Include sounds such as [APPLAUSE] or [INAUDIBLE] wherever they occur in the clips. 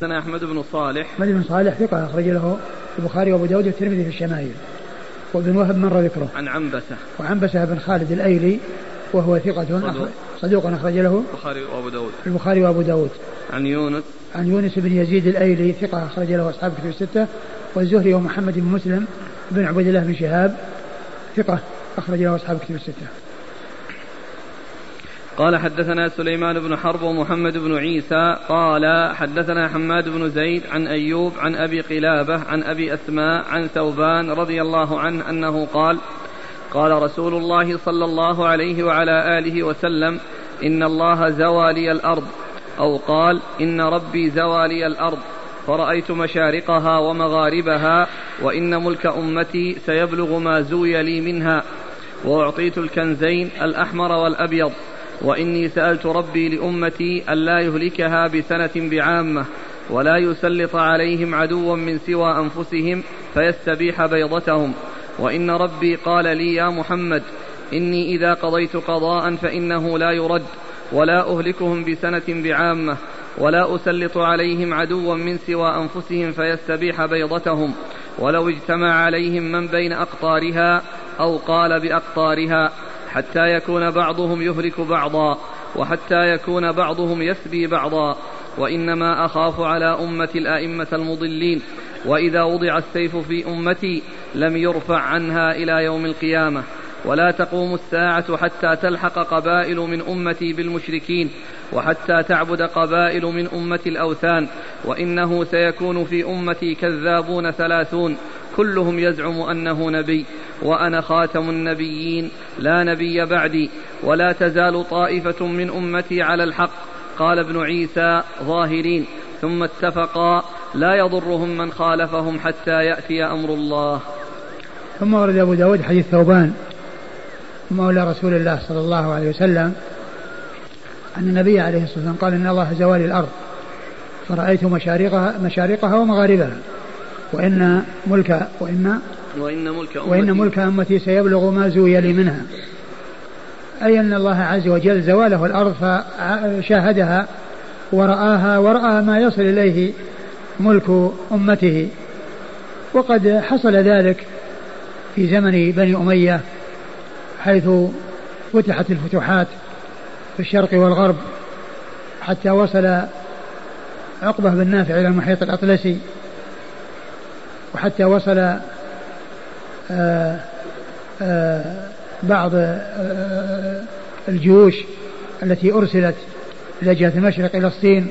سنة أحمد بن صالح. أحمد بن صالح ثقة أخرج له البخاري وأبو داود والترمذي في الشمائل. وابن وهب مر ذكره. عن عنبسة. وعنبسة بن خالد الأيلي وهو ثقة صدوق. صدوق أخرج له البخاري وأبو داود. البخاري وأبو داود. عن يونس. عن يونس بن يزيد الأيلي ثقة أخرج له أصحاب كتب الستة. والزهري ومحمد بن مسلم بن عبيد الله بن شهاب ثقة أخرج له أصحاب كتب الستة. قال حدثنا سليمان بن حرب ومحمد بن عيسى قال حدثنا حماد بن زيد عن أيوب عن أبي قلابة عن أبي أسماء عن ثوبان رضي الله عنه أنه قال قال رسول الله صلى الله عليه وعلى آله وسلم إن الله زوى لي الأرض أو قال إن ربي زوى لي الأرض فرأيت مشارقها ومغاربها وإن ملك أمتي سيبلغ ما زوي لي منها وأعطيت الكنزين الأحمر والأبيض وإني سألت ربي لأمتي ألا يهلكها بسنة بعامة ولا يسلط عليهم عدوا من سوى أنفسهم فيستبيح بيضتهم. وإن ربي قال لي يا محمد إني إذا قضيت قضاء فإنه لا يرد ولا أهلكهم بسنة بعامة ولا أسلط عليهم عدوا من سوى أنفسهم فيستبيح بيضتهم. ولو اجتمع عليهم من بين أقطارها أو قال بأقطارها حتى يكون بعضهم يهلك بعضا وحتى يكون بعضهم يسبي بعضا. وإنما أخاف على أمة الأئمة المضلين وإذا وضع السيف في أمتي لم يرفع عنها إلى يوم القيامة. ولا تقوم الساعة حتى تلحق قبائل من أمتي بالمشركين وحتى تعبد قبائل من أمة الأوثان. وإنه سيكون في أمتي كذابون ثلاثون. كلهم يزعم أنه نبي وأنا خاتم النبيين لا نبي بعدي ولا تزال طائفة من أمتي على الحق قال ابن عيسى ظاهرين ثم اتفقا لا يضرهم من خالفهم حتى يأتي أمر الله. ثم ورد أبو داود حديث ثوبان مولى رسول الله صلى الله عليه وسلم أن النبي عليه الصلاة والسلام قال إن الله زوال الأرض فرأيت مشارقها, مشارقها ومغاربها. وإن ملك وإن وإن ملك أمتي. وإن ملك أمتي سيبلغ ما زوي لي منها. أي أن الله عز وجل زواله الأرض فشاهدها ورآها ورأى ما يصل إليه ملك أمته. وقد حصل ذلك في زمن بني أمية حيث فتحت الفتوحات في الشرق والغرب حتى وصل عقبة بن نافع إلى المحيط الأطلسي. وحتى وصل آه، آه، بعض آه، الجيوش التي أرسلت إلى جهة المشرق إلى الصين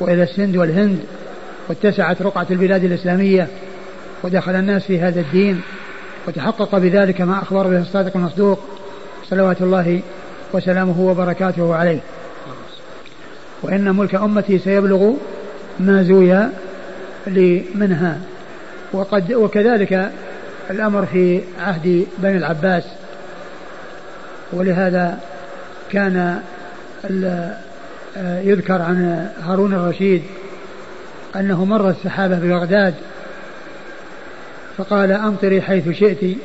وإلى السند والهند واتسعت رقعة البلاد الإسلامية ودخل الناس في هذا الدين وتحقق بذلك ما أخبر به الصادق المصدوق صلوات الله وسلامه وبركاته عليه. وإن ملك أمتي سيبلغ ما زوي لي منها وقد وكذلك الأمر في عهد بني العباس ولهذا كان يذكر عن هارون الرشيد أنه مر السحابة ببغداد فقال أمطري حيث شئت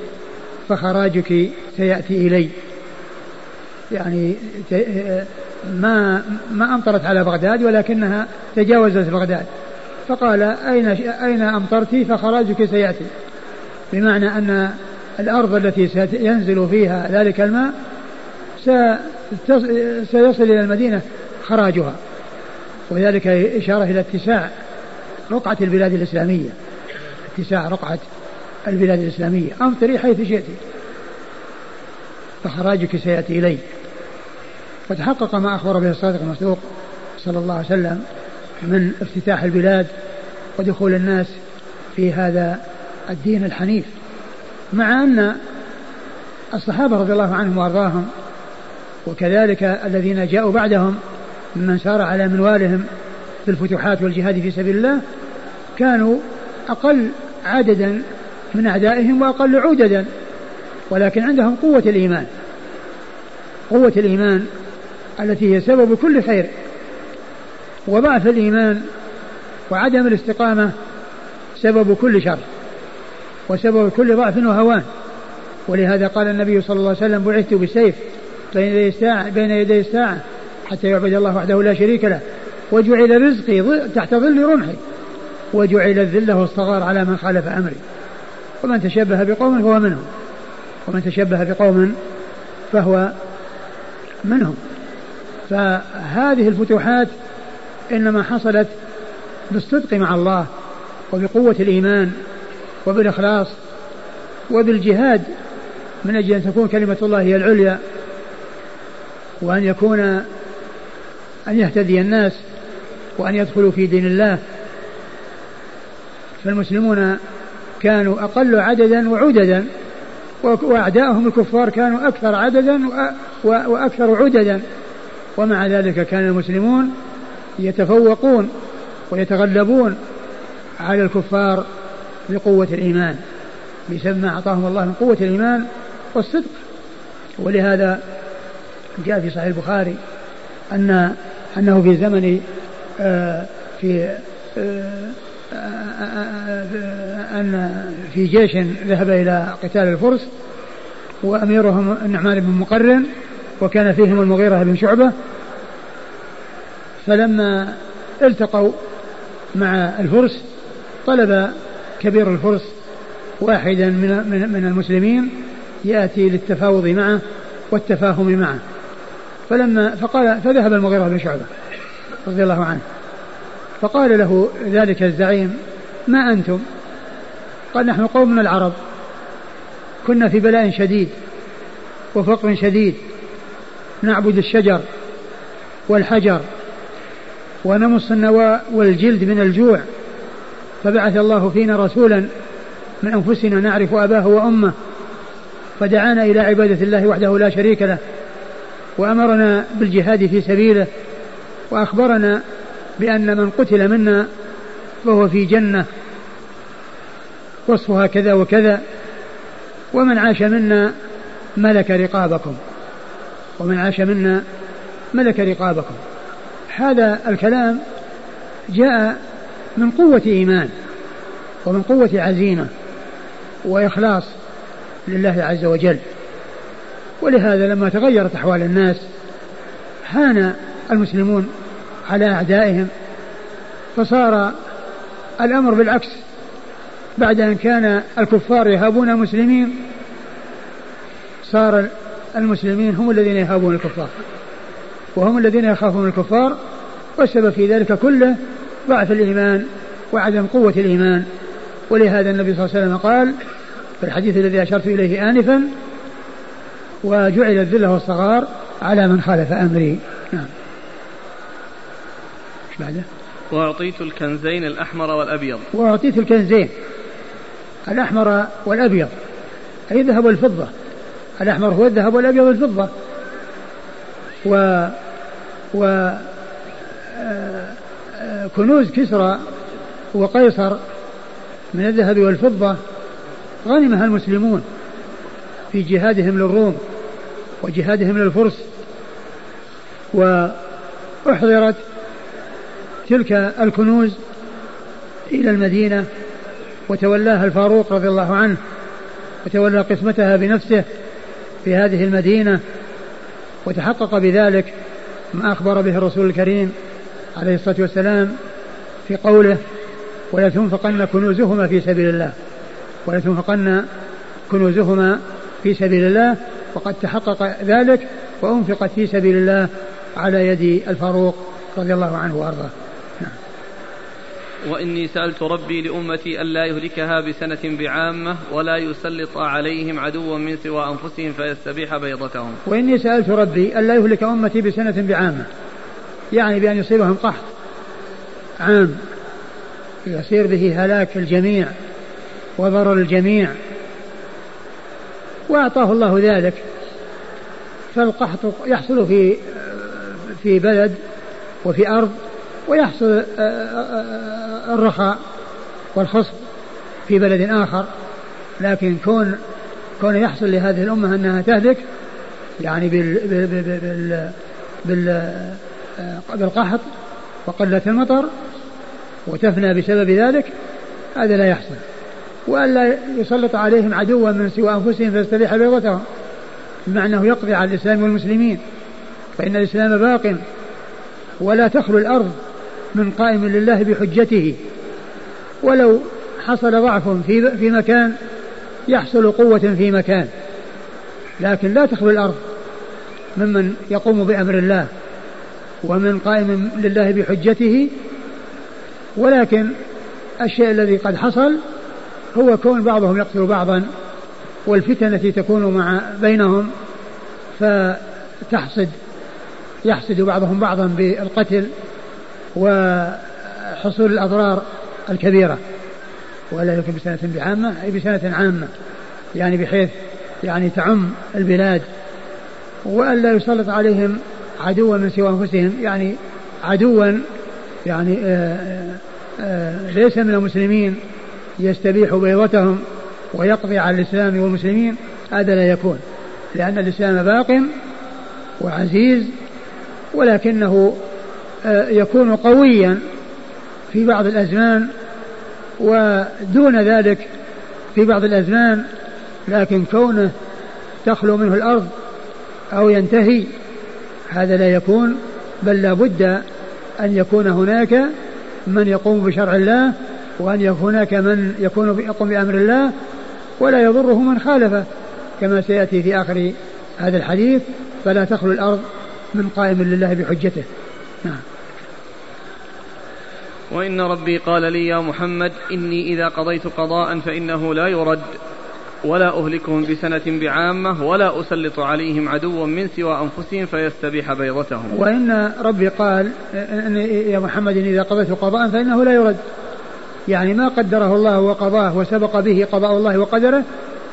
فخراجك سيأتي إلي. يعني ما ما أمطرت على بغداد ولكنها تجاوزت بغداد. فقال أين أين أمطرت فخراجك سيأتي. بمعنى أن الأرض التي سينزل فيها ذلك الماء سيصل إلى المدينة خراجها. وذلك إشارة إلى اتساع رقعة البلاد الإسلامية. اتساع رقعة البلاد الإسلامية. أمطري حيث شئت. فخراجك سيأتي إلي وتحقق ما أخبر به الصادق المصدوق صلى الله عليه وسلم من افتتاح البلاد ودخول الناس في هذا الدين الحنيف مع أن الصحابة رضي الله عنهم وأرضاهم وكذلك الذين جاءوا بعدهم ممن سار على منوالهم في الفتوحات والجهاد في سبيل الله كانوا أقل عددا من أعدائهم وأقل عددا ولكن عندهم قوة الإيمان قوة الإيمان التي هي سبب كل خير. وضعف الإيمان وعدم الاستقامة سبب كل شر وسبب كل ضعف وهوان. ولهذا قال النبي صلى الله عليه وسلم بعثت بالسيف بين يدي الساعة بين يدي الساعة حتى يعبد الله وحده لا شريك له. وجعل رزقي تحت ظل رمحي. وجعل الذلة والصغار على من خالف أمري. ومن تشبه بقوم فهو منهم. ومن تشبه بقوم فهو منهم. فهذه الفتوحات إنما حصلت بالصدق مع الله وبقوة الإيمان وبالإخلاص وبالجهاد من أجل أن تكون كلمة الله هي العليا وأن يكون أن يهتدي الناس وأن يدخلوا في دين الله. فالمسلمون كانوا أقل عددا وعددا وأعداءهم الكفار كانوا أكثر عددا وأكثر عددا. ومع ذلك كان المسلمون يتفوقون ويتغلبون على الكفار بقوة الإيمان بسبب ما أعطاهم الله من قوة الإيمان والصدق. ولهذا جاء في صحيح البخاري أن أنه في زمن آه، في آه، أن في جيش ذهب إلى قتال الفرس وأميرهم النعمان بن مقرن وكان فيهم المغيرة بن شعبة فلما التقوا مع الفرس طلب كبير الفرس واحدا من من المسلمين يأتي للتفاوض معه والتفاهم معه. فلما فقال فذهب المغيرة بن شعبة رضي الله عنه فقال له ذلك الزعيم ما أنتم؟ قال نحن قوم من العرب كنا في بلاء شديد وفقر شديد نعبد الشجر والحجر ونمص النواء والجلد من الجوع. فبعث الله فينا رسولا من أنفسنا نعرف أباه وأمه فدعانا إلى عبادة الله وحده لا شريك له وأمرنا بالجهاد في سبيله وأخبرنا بأن من قتل منا فهو في جنة وصفها كذا وكذا ومن عاش منا ملك رقابكم ومن عاش منا ملك رقابكم. هذا الكلام جاء من قوة إيمان ومن قوة عزيمة وإخلاص لله عز وجل. ولهذا لما تغيرت أحوال الناس هان المسلمون على أعدائهم فصار الأمر بالعكس. بعد أن كان الكفار يهابون المسلمين صار المسلمين هم الذين يهابون الكفار وهم الذين يخافون الكفار والسبب في ذلك كله ضعف الإيمان وعدم قوة الإيمان. ولهذا النبي صلى الله عليه وسلم قال في الحديث الذي أشرت إليه آنفا وجعل الذلة والصغار على من خالف أمري. نعم. إيش بعده؟ وأعطيت الكنزين الأحمر والأبيض. وأعطيت الكنزين الأحمر والأبيض. أي الذهب والفضة. الأحمر هو الذهب والأبيض الفضة و و كنوز كسرى وقيصر من الذهب والفضة غنمها المسلمون في جهادهم للروم وجهادهم للفرس وأحضرت تلك الكنوز إلى المدينة وتولاها الفاروق رضي الله عنه وتولى قسمتها بنفسه في هذه المدينة وتحقق بذلك ما أخبر به الرسول الكريم عليه الصلاة والسلام في قوله ولا تنفقن كنوزهما في سبيل الله. ولا تنفقن كنوزهما في سبيل الله. وقد تحقق ذلك وأنفقت في سبيل الله على يد الفاروق رضي الله عنه وأرضاه. نعم. وإني سألت ربي لأمتي ألا يهلكها بسنة بعامة ولا يسلط عليهم عدوا من سوى أنفسهم فيستبيح بيضتهم. وإني سألت ربي ألا يهلك أمتي بسنة بعامة. يعني بأن يصيبهم قحط. عام. يصير به هلاك الجميع وضرر الجميع. وأعطاه الله ذلك. فالقحط يحصل في في بلد وفي أرض ويحصل الرخاء والخصب في بلد آخر. لكن كون كون يحصل لهذه الأمة أنها تهلك يعني بال بال بال بالقحط وقلة المطر وتفنى بسبب ذلك هذا لا يحصل. وألا يسلط عليهم عدوا من سوى أنفسهم فيستبيح بيضتهم بمعنى أنه يقضي على الإسلام والمسلمين. فإن الإسلام باق ولا تخلو الأرض من قائم لله بحجته. ولو حصل ضعف في في مكان يحصل قوة في مكان. لكن لا تخلو الأرض ممن يقوم بأمر الله. ومن قائم لله بحجته ولكن الشيء الذي قد حصل هو كون بعضهم يقتل بعضا والفتن التي تكون مع بينهم فتحصد يحسد بعضهم بعضا بالقتل وحصول الأضرار الكبيرة. ولا يكون بسنة بعامة أي بسنة عامة يعني بحيث يعني تعم البلاد. وألا يسلط عليهم عدوا من سوى أنفسهم يعني عدوا يعني آآ آه، آآ آه، ليس من المسلمين يستبيح بيضتهم ويقضي على الإسلام والمسلمين هذا لا يكون لأن الإسلام باق وعزيز ولكنه آه، يكون قويا في بعض الأزمان ودون ذلك في بعض الأزمان لكن كونه تخلو منه الأرض أو ينتهي هذا لا يكون بل لا بد أن يكون هناك من يقوم بشرع الله وأن يكون هناك من يكون يقوم بأمر الله ولا يضره من خالفه كما سيأتي في آخر هذا الحديث فلا تخلو الأرض من قائم لله بحجته. نعم. وإن ربي قال لي يا محمد إني إذا قضيت قضاء فإنه لا يرد. ولا أهلكهم بسنة بعامة ولا أسلط عليهم عدوا من سوى أنفسهم فيستبيح بيضتهم. وإن ربي قال إن يا محمد إذا قضيت قضاء فإنه لا يرد. يعني ما قدره الله وقضاه وسبق به قضاء الله وقدره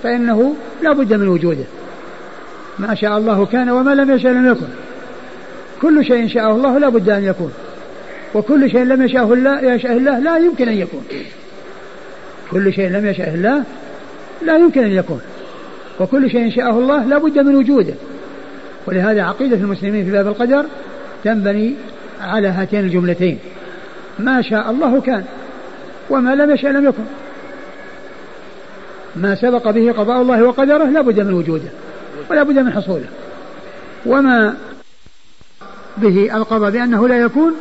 فإنه لا بد من وجوده. ما شاء الله كان وما لم يشاء لم يكن. كل شيء شاءه الله لا بد أن يكون. وكل شيء لم يشاءه الله يشاء الله لا يمكن أن يكون. كل شيء لم يشاء الله لا يمكن أن يكون. وكل شيء شاءه الله لا بد من وجوده. ولهذا عقيدة المسلمين في باب القدر تنبني على هاتين الجملتين. ما شاء الله كان وما لم يشاء لم يكن. ما سبق به قضاء الله وقدره لا بد من وجوده ولا بد من حصوله. وما به القضاء بأنه لا يكون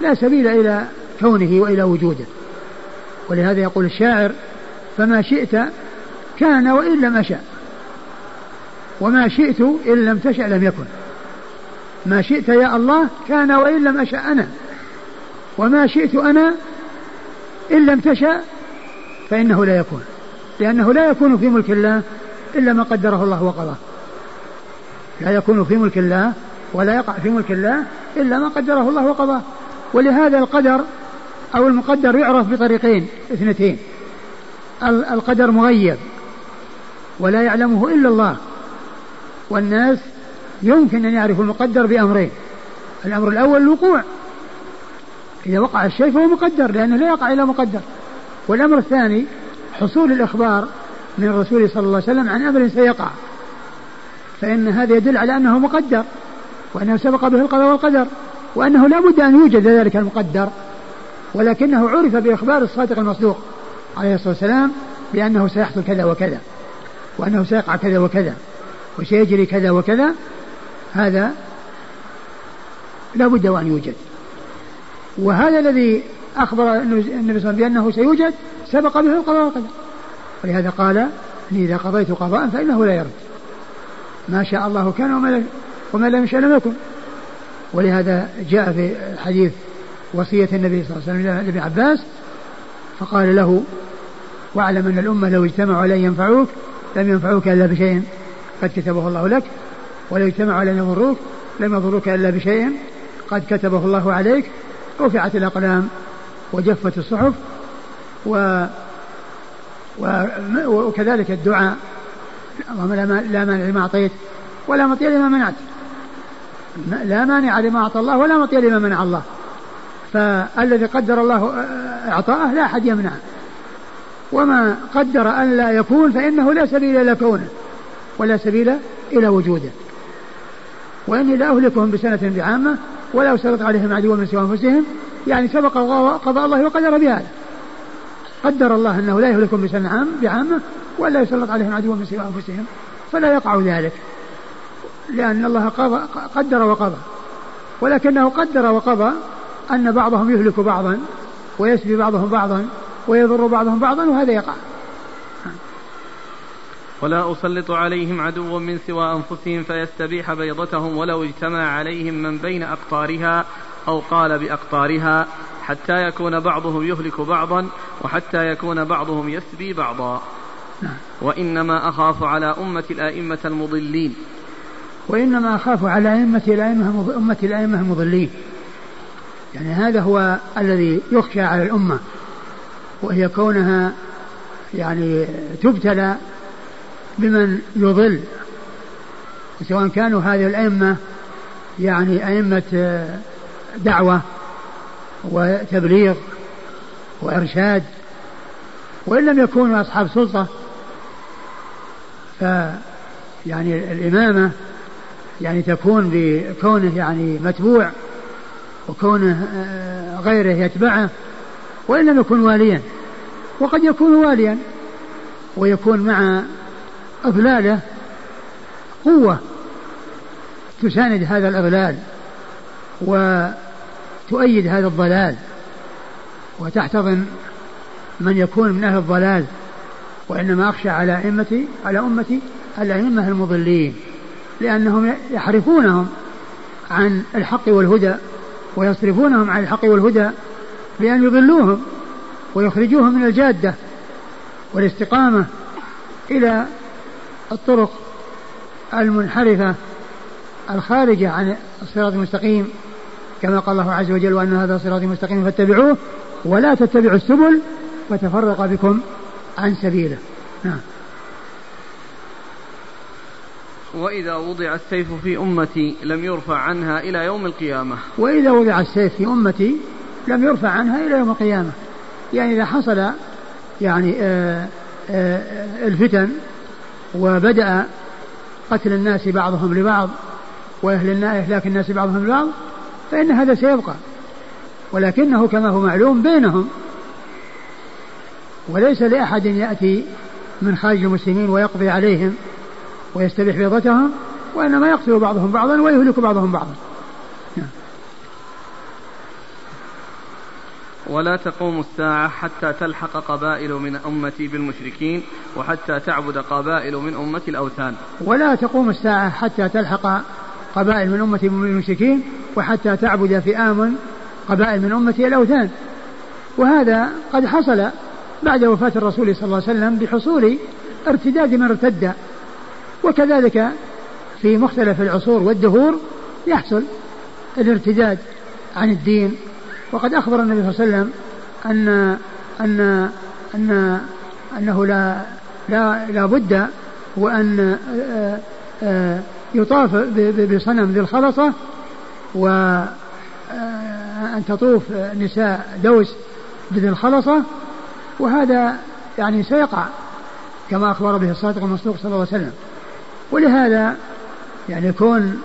لا سبيل إلى كونه وإلى وجوده. ولهذا يقول الشاعر فما شئت كان وإن لم أشأ. وما شئت إن لم تشأ لم يكن. ما شئت يا الله كان وإن لم أشأ أنا. وما شئت أنا إن لم تشأ فإنه لا يكون. لأنه لا يكون في ملك الله إلا ما قدره الله وقضاه. لا يكون في ملك الله ولا يقع في ملك الله إلا ما قدره الله وقضاه. ولهذا القدر أو المقدر يعرف بطريقين اثنتين. القدر مغيب ولا يعلمه إلا الله. والناس يمكن أن يعرفوا المقدر بأمرين. الأمر الأول الوقوع. إذا وقع الشيء فهو مقدر لأنه لا يقع إلا مقدر. والأمر الثاني حصول الإخبار من الرسول صلى الله عليه وسلم عن أمر سيقع. فإن هذا يدل على أنه مقدر وأنه سبق به القضاء والقدر وأنه لا بد أن يوجد ذلك المقدر ولكنه عرف بإخبار الصادق المصدوق. عليه الصلاة والسلام بأنه سيحصل كذا وكذا وأنه سيقع كذا وكذا وسيجري كذا وكذا هذا لا بد وأن يوجد. وهذا الذي أخبر النبي صلى الله عليه وسلم بأنه سيوجد سبق به القضاء والقدر. ولهذا قال إني إذا قضيت قضاء فإنه لا يرد. ما شاء الله كان وما, وما لم يشاء لم يكن. ولهذا جاء في الحديث وصية النبي صلى الله عليه وسلم لابن عباس فقال له واعلم أن الأمة لو اجتمعوا على أن ينفعوك لم ينفعوك إلا بشيء قد كتبه الله لك ولو اجتمعوا على أن يضروك لم يضروك إلا بشيء قد كتبه الله عليك. رفعت الأقلام وجفت الصحف و وكذلك الدعاء. اللهم لا مانع لما أعطيت ولا مطيع لما منعت. لا مانع لما أعطى الله ولا مطيع لما منع الله. فالذي قدر الله إعطاءه لا أحد يمنعه. وما قدر أن لا يكون فإنه لا سبيل إلى كونه ولا سبيل إلى وجوده. وإني لا أهلكهم بسنة بعامة ولا أسلط عليهم عدوا من سوى أنفسهم. يعني سبق قضاء الله وقدر بهذا. قدر الله أنه لا يهلكهم بسنة عام بعامة ولا يسلط عليهم عدوا من سوى أنفسهم. فلا يقع ذلك. لأن الله قضى قدر وقضى. ولكنه قدر وقضى أن بعضهم يهلك بعضا ويسبي بعضهم بعضا ويضر بعضهم بعضا وهذا يقع. ولا أسلط عليهم عدوا من سوى أنفسهم فيستبيح بيضتهم ولو اجتمع عليهم من بين أقطارها أو قال بأقطارها حتى يكون بعضهم يهلك بعضا وحتى يكون بعضهم يسبي بعضا. وإنما أخاف على أمة الأئمة المضلين. وإنما أخاف على أئمة الأئمة أمة الأئمة المضلين. يعني هذا هو الذي يخشى على الأمة وهي كونها يعني تبتلى بمن يضل سواء كانوا هذه الأئمة يعني أئمة دعوة وتبليغ وإرشاد وإن لم يكونوا أصحاب سلطة ف يعني الإمامة يعني تكون بكونه يعني متبوع. وكونه آه، غيره يتبعه وإن لم يكن واليا. وقد يكون واليا ويكون مع إضلاله قوة تساند هذا الإضلال وتؤيد هذا الضلال وتحتضن من يكون من أهل الضلال وإنما أخشى على أئمتي على أمتي الأئمة المضلين لأنهم يحرفونهم عن الحق والهدى. ويصرفونهم عن الحق والهدى بأن يضلوهم ويخرجوهم من الجادة والاستقامة إلى الطرق المنحرفة الخارجة عن الصراط المستقيم كما قال الله عز وجل وأن هذا صراطي مستقيم فاتبعوه ولا تتبعوا السبل فتفرق بكم عن سبيله. نعم. وإذا وضع السيف في أمتي لم يرفع عنها إلى يوم القيامة. وإذا وضع السيف في أمتي لم يرفع عنها إلى يوم القيامة. يعني إذا حصل يعني آآ آآ الفتن وبدأ قتل الناس بعضهم لبعض وأهل إهلاك الناس بعضهم لبعض فإن هذا سيبقى. ولكنه كما هو معلوم بينهم. وليس لأحد يأتي من خارج المسلمين ويقضي عليهم. ويستبيح بيضتهم وإنما يقتل بعضهم بعضا ويهلك بعضهم بعضا. ولا تقوم الساعة حتى تلحق قبائل من أمتي بالمشركين وحتى تعبد قبائل من أمتي الأوثان ولا تقوم الساعة حتى تلحق قبائل من أمتي بالمشركين وحتى تعبد فئام قبائل من أمتي الأوثان وهذا قد حصل بعد وفاة الرسول صلى الله عليه وسلم بحصول ارتداد من ارتد وكذلك في مختلف العصور والدهور يحصل الارتداد عن الدين. وقد أخبر النبي صلى الله عليه وسلم أن أن أن أنه لا لا لا بد وأن آه، آه، يطاف بصنم ذي الخلصة وأن آه، تطوف نساء دوس بذي الخلصة. وهذا يعني سيقع كما أخبر به الصادق المصدوق صلى الله عليه وسلم. ولهذا يعني يكون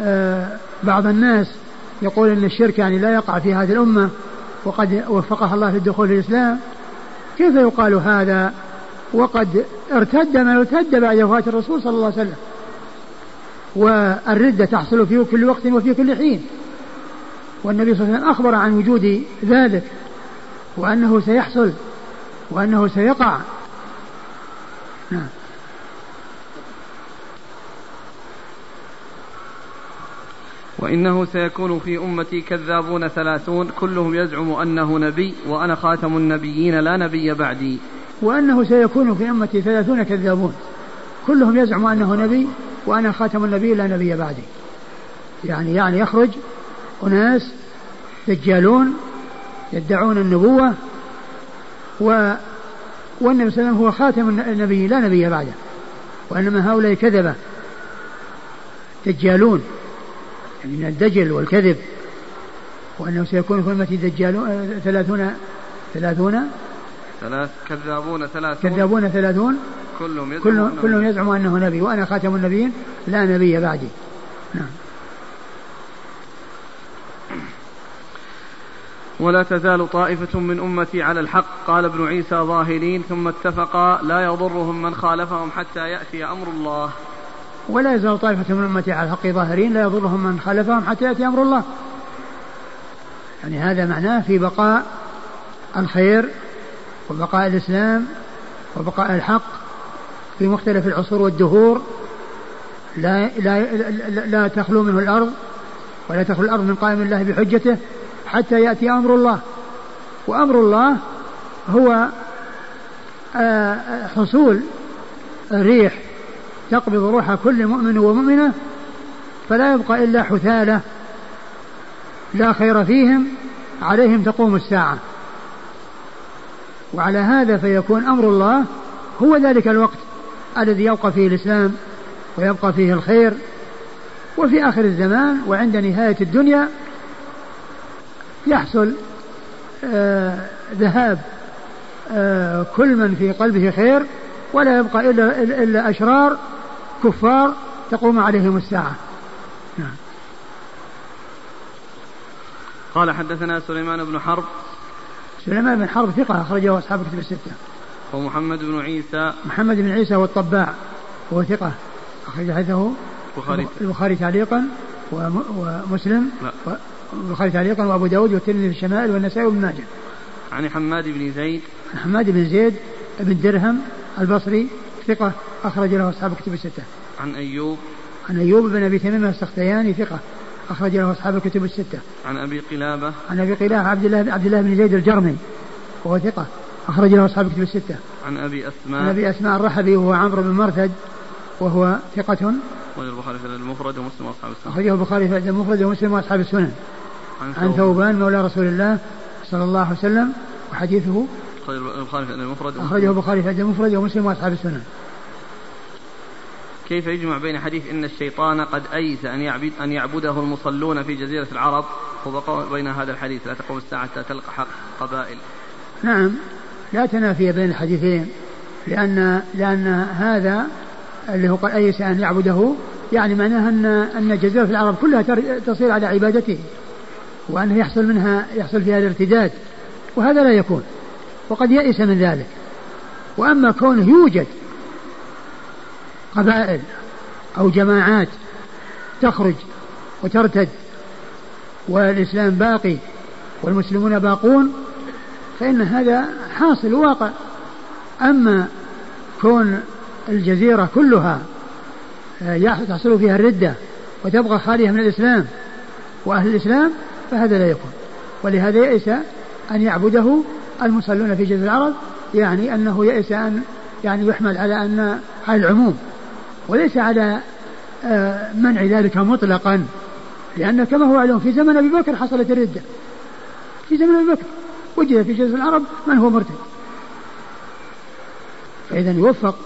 آه بعض الناس يقول إن الشرك يعني لا يقع في هذه الأمة وقد وفقها الله للدخول في الإسلام. كيف يقال هذا؟ وقد ارتد من ارتد بعد وفاة الرسول صلى الله عليه وسلم. والردة تحصل في كل وقت وفي كل حين. والنبي صلى الله عليه وسلم أخبر عن وجود ذلك وأنه سيحصل وأنه سيقع. نعم. وإنه سيكون في أمتي كذابون ثلاثون كلهم يزعم أنه نبي وأنا خاتم النبيين لا نبي بعدي. وأنه سيكون في أمتي ثلاثون كذابون كلهم يزعم أنه نبي وأنا خاتم النبي لا نبي بعدي. يعني يعني يخرج أناس دجالون يدعون النبوة و والنبي صلى الله عليه وسلم هو خاتم النبي لا نبي بعده. وإنما هؤلاء كذبة دجالون. من الدجل والكذب وأنه سيكون في أمتي دجالون ثلاثون ثلاثون ثلاث كذابون ثلاثون. كذابون ثلاثون. كلهم يزعم كلهم, كلهم يزعم أنه نبي وأنا خاتم النبيين لا نبي بعدي. نعم. ولا تزال طائفة من أمتي على الحق قال ابن عيسى ظاهرين ثم اتفقا لا يضرهم من خالفهم حتى يأتي أمر الله. ولا يزال طائفة من أمتي على الحق ظاهرين لا يضرهم من خالفهم حتى يأتي أمر الله. يعني هذا معناه في بقاء الخير وبقاء الإسلام وبقاء الحق في مختلف العصور والدهور. لا, لا, لا, لا تخلو منه الأرض ولا تخلو الأرض من قائم الله بحجته حتى يأتي أمر الله. وأمر الله هو آه، حصول الريح تقبض روح كل مؤمن ومؤمنة فلا يبقى إلا حثالة لا خير فيهم عليهم تقوم الساعة. وعلى هذا فيكون أمر الله هو ذلك الوقت الذي يبقى فيه الإسلام ويبقى فيه الخير وفي آخر الزمان وعند نهاية الدنيا يحصل آه ذهاب آه كل من في قلبه خير ولا يبقى إلا, إلا أشرار كفار تقوم عليهم الساعة. نعم. قال حدثنا سليمان بن حرب. سليمان بن حرب ثقة أخرجه أصحاب كتب الستة. ومحمد بن عيسى. محمد بن عيسى والطباع وهو ثقة أخرج حديثه. البخاري البخاري تعليقا ومسلم. البخاري تعليقا وأبو داود والترمذي في الشمائل والنسائي وابن ماجه. عن حماد بن زيد. حماد بن زيد بن درهم البصري ثقة أخرج له أصحاب كتب الستة عن أيوب عن أيوب بن أبي تميم السختياني ثقة أخرج له أصحاب الكتب الستة. عن أبي قلابة. عن أبي قلابة عبد الله عبد الله بن زيد الجرمي وهو ثقة أخرج له أصحاب الكتب الستة. عن أبي أسماء. عن أبي أسماء الرحبي وهو عمرو بن مرثد وهو ثقة. أخرج البخاري في المفرد ومسلم وأصحاب السنن. أخرجه البخاري في المفرد ومسلم وأصحاب السنن. عن, عن ثوبان مولى رسول الله صلى الله عليه وسلم وحديثه أخرجه البخاري في المفرد أخرجه البخاري في المفرد ومسلم وأصحاب السنن. كيف يجمع بين حديث إن الشيطان قد أيس أن يعبد أن يعبده المصلون في جزيرة العرب؟ وبقى بين هذا الحديث لا تقوم الساعة حتى تلقى قبائل. نعم لا تنافي بين الحديثين لأن لأن هذا اللي هو قد أيس أن يعبده يعني معناها أن أن جزيرة العرب كلها تصير على عبادته وأنه يحصل منها يحصل فيها الارتداد وهذا لا يكون. وقد يئس من ذلك. وأما كونه يوجد قبائل أو جماعات تخرج وترتد والإسلام باقي والمسلمون باقون فإن هذا حاصل واقع. أما كون الجزيرة كلها آه، تحصل فيها الردة وتبقى خالية من الإسلام وأهل الإسلام فهذا لا يكون. ولهذا يئس أن يعبده المصلون في جزيرة العرب يعني أنه يئس أن يعني يحمل على أن على العموم وليس على آه، منع ذلك مطلقا لأن كما هو معلوم في زمن أبي بكر حصلت الردة. في زمن أبي بكر وجد في جزء العرب من هو مرتد. فإذا يوفق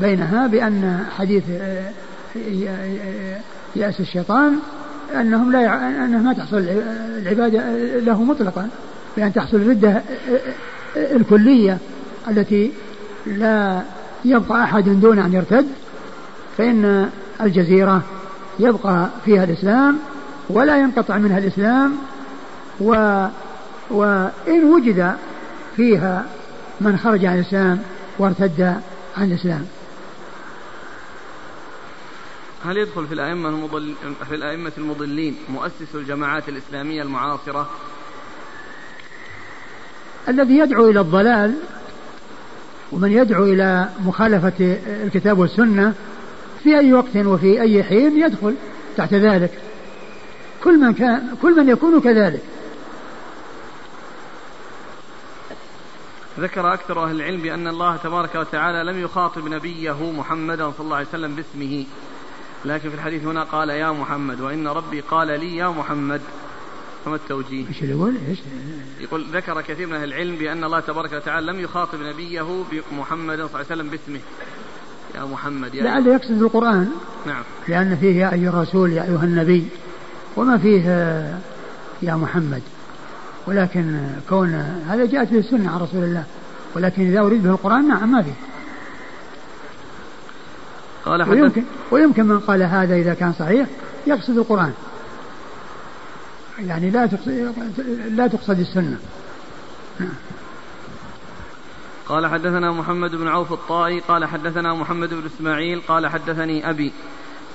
بينها بأن حديث آه، يأس الشيطان أنهم لا يع... أنها ما تحصل العبادة له مطلقا. بأن تحصل الردة آه، الكلية التي لا يبقى أحد دون أن يرتد فإن الجزيرة يبقى فيها الإسلام ولا ينقطع منها الإسلام و وإن وجد فيها من خرج عن الإسلام وارتد عن الإسلام هل يدخل في الأئمة المضل في الأئمة المضلين مؤسس الجماعات الإسلامية المعاصرة؟ الذي يدعو إلى الضلال ومن يدعو إلى مخالفة الكتاب والسنة في أي وقت وفي أي حين يدخل تحت ذلك. كل من كان كل من يكون كذلك. ذكر أكثر أهل العلم بأن الله تبارك وتعالى لم يخاطب نبيه محمدا صلى الله عليه وسلم باسمه. لكن في الحديث هنا قال يا محمد وإن ربي قال لي يا محمد. فما التوجيه؟ إيش يقول؟ إيش؟ يقول ذكر كثير من أهل العلم بأن الله تبارك وتعالى لم يخاطب نبيه بمحمد صلى الله عليه وسلم باسمه يا محمد يا لعله يقصد القرآن نعم لأن فيه يا أيها الرسول يا أيها النبي وما فيه يا محمد ولكن كون هذا جاءت به السنة عن رسول الله ولكن إذا أريد به القرآن نعم ما فيه قال ويمكن, ويمكن من قال هذا إذا كان صحيح يقصد القرآن يعني لا تقصد لا تقصد السنة. قال حدثنا محمد بن عوف الطائي قال حدثنا محمد بن إسماعيل قال حدثني أبي.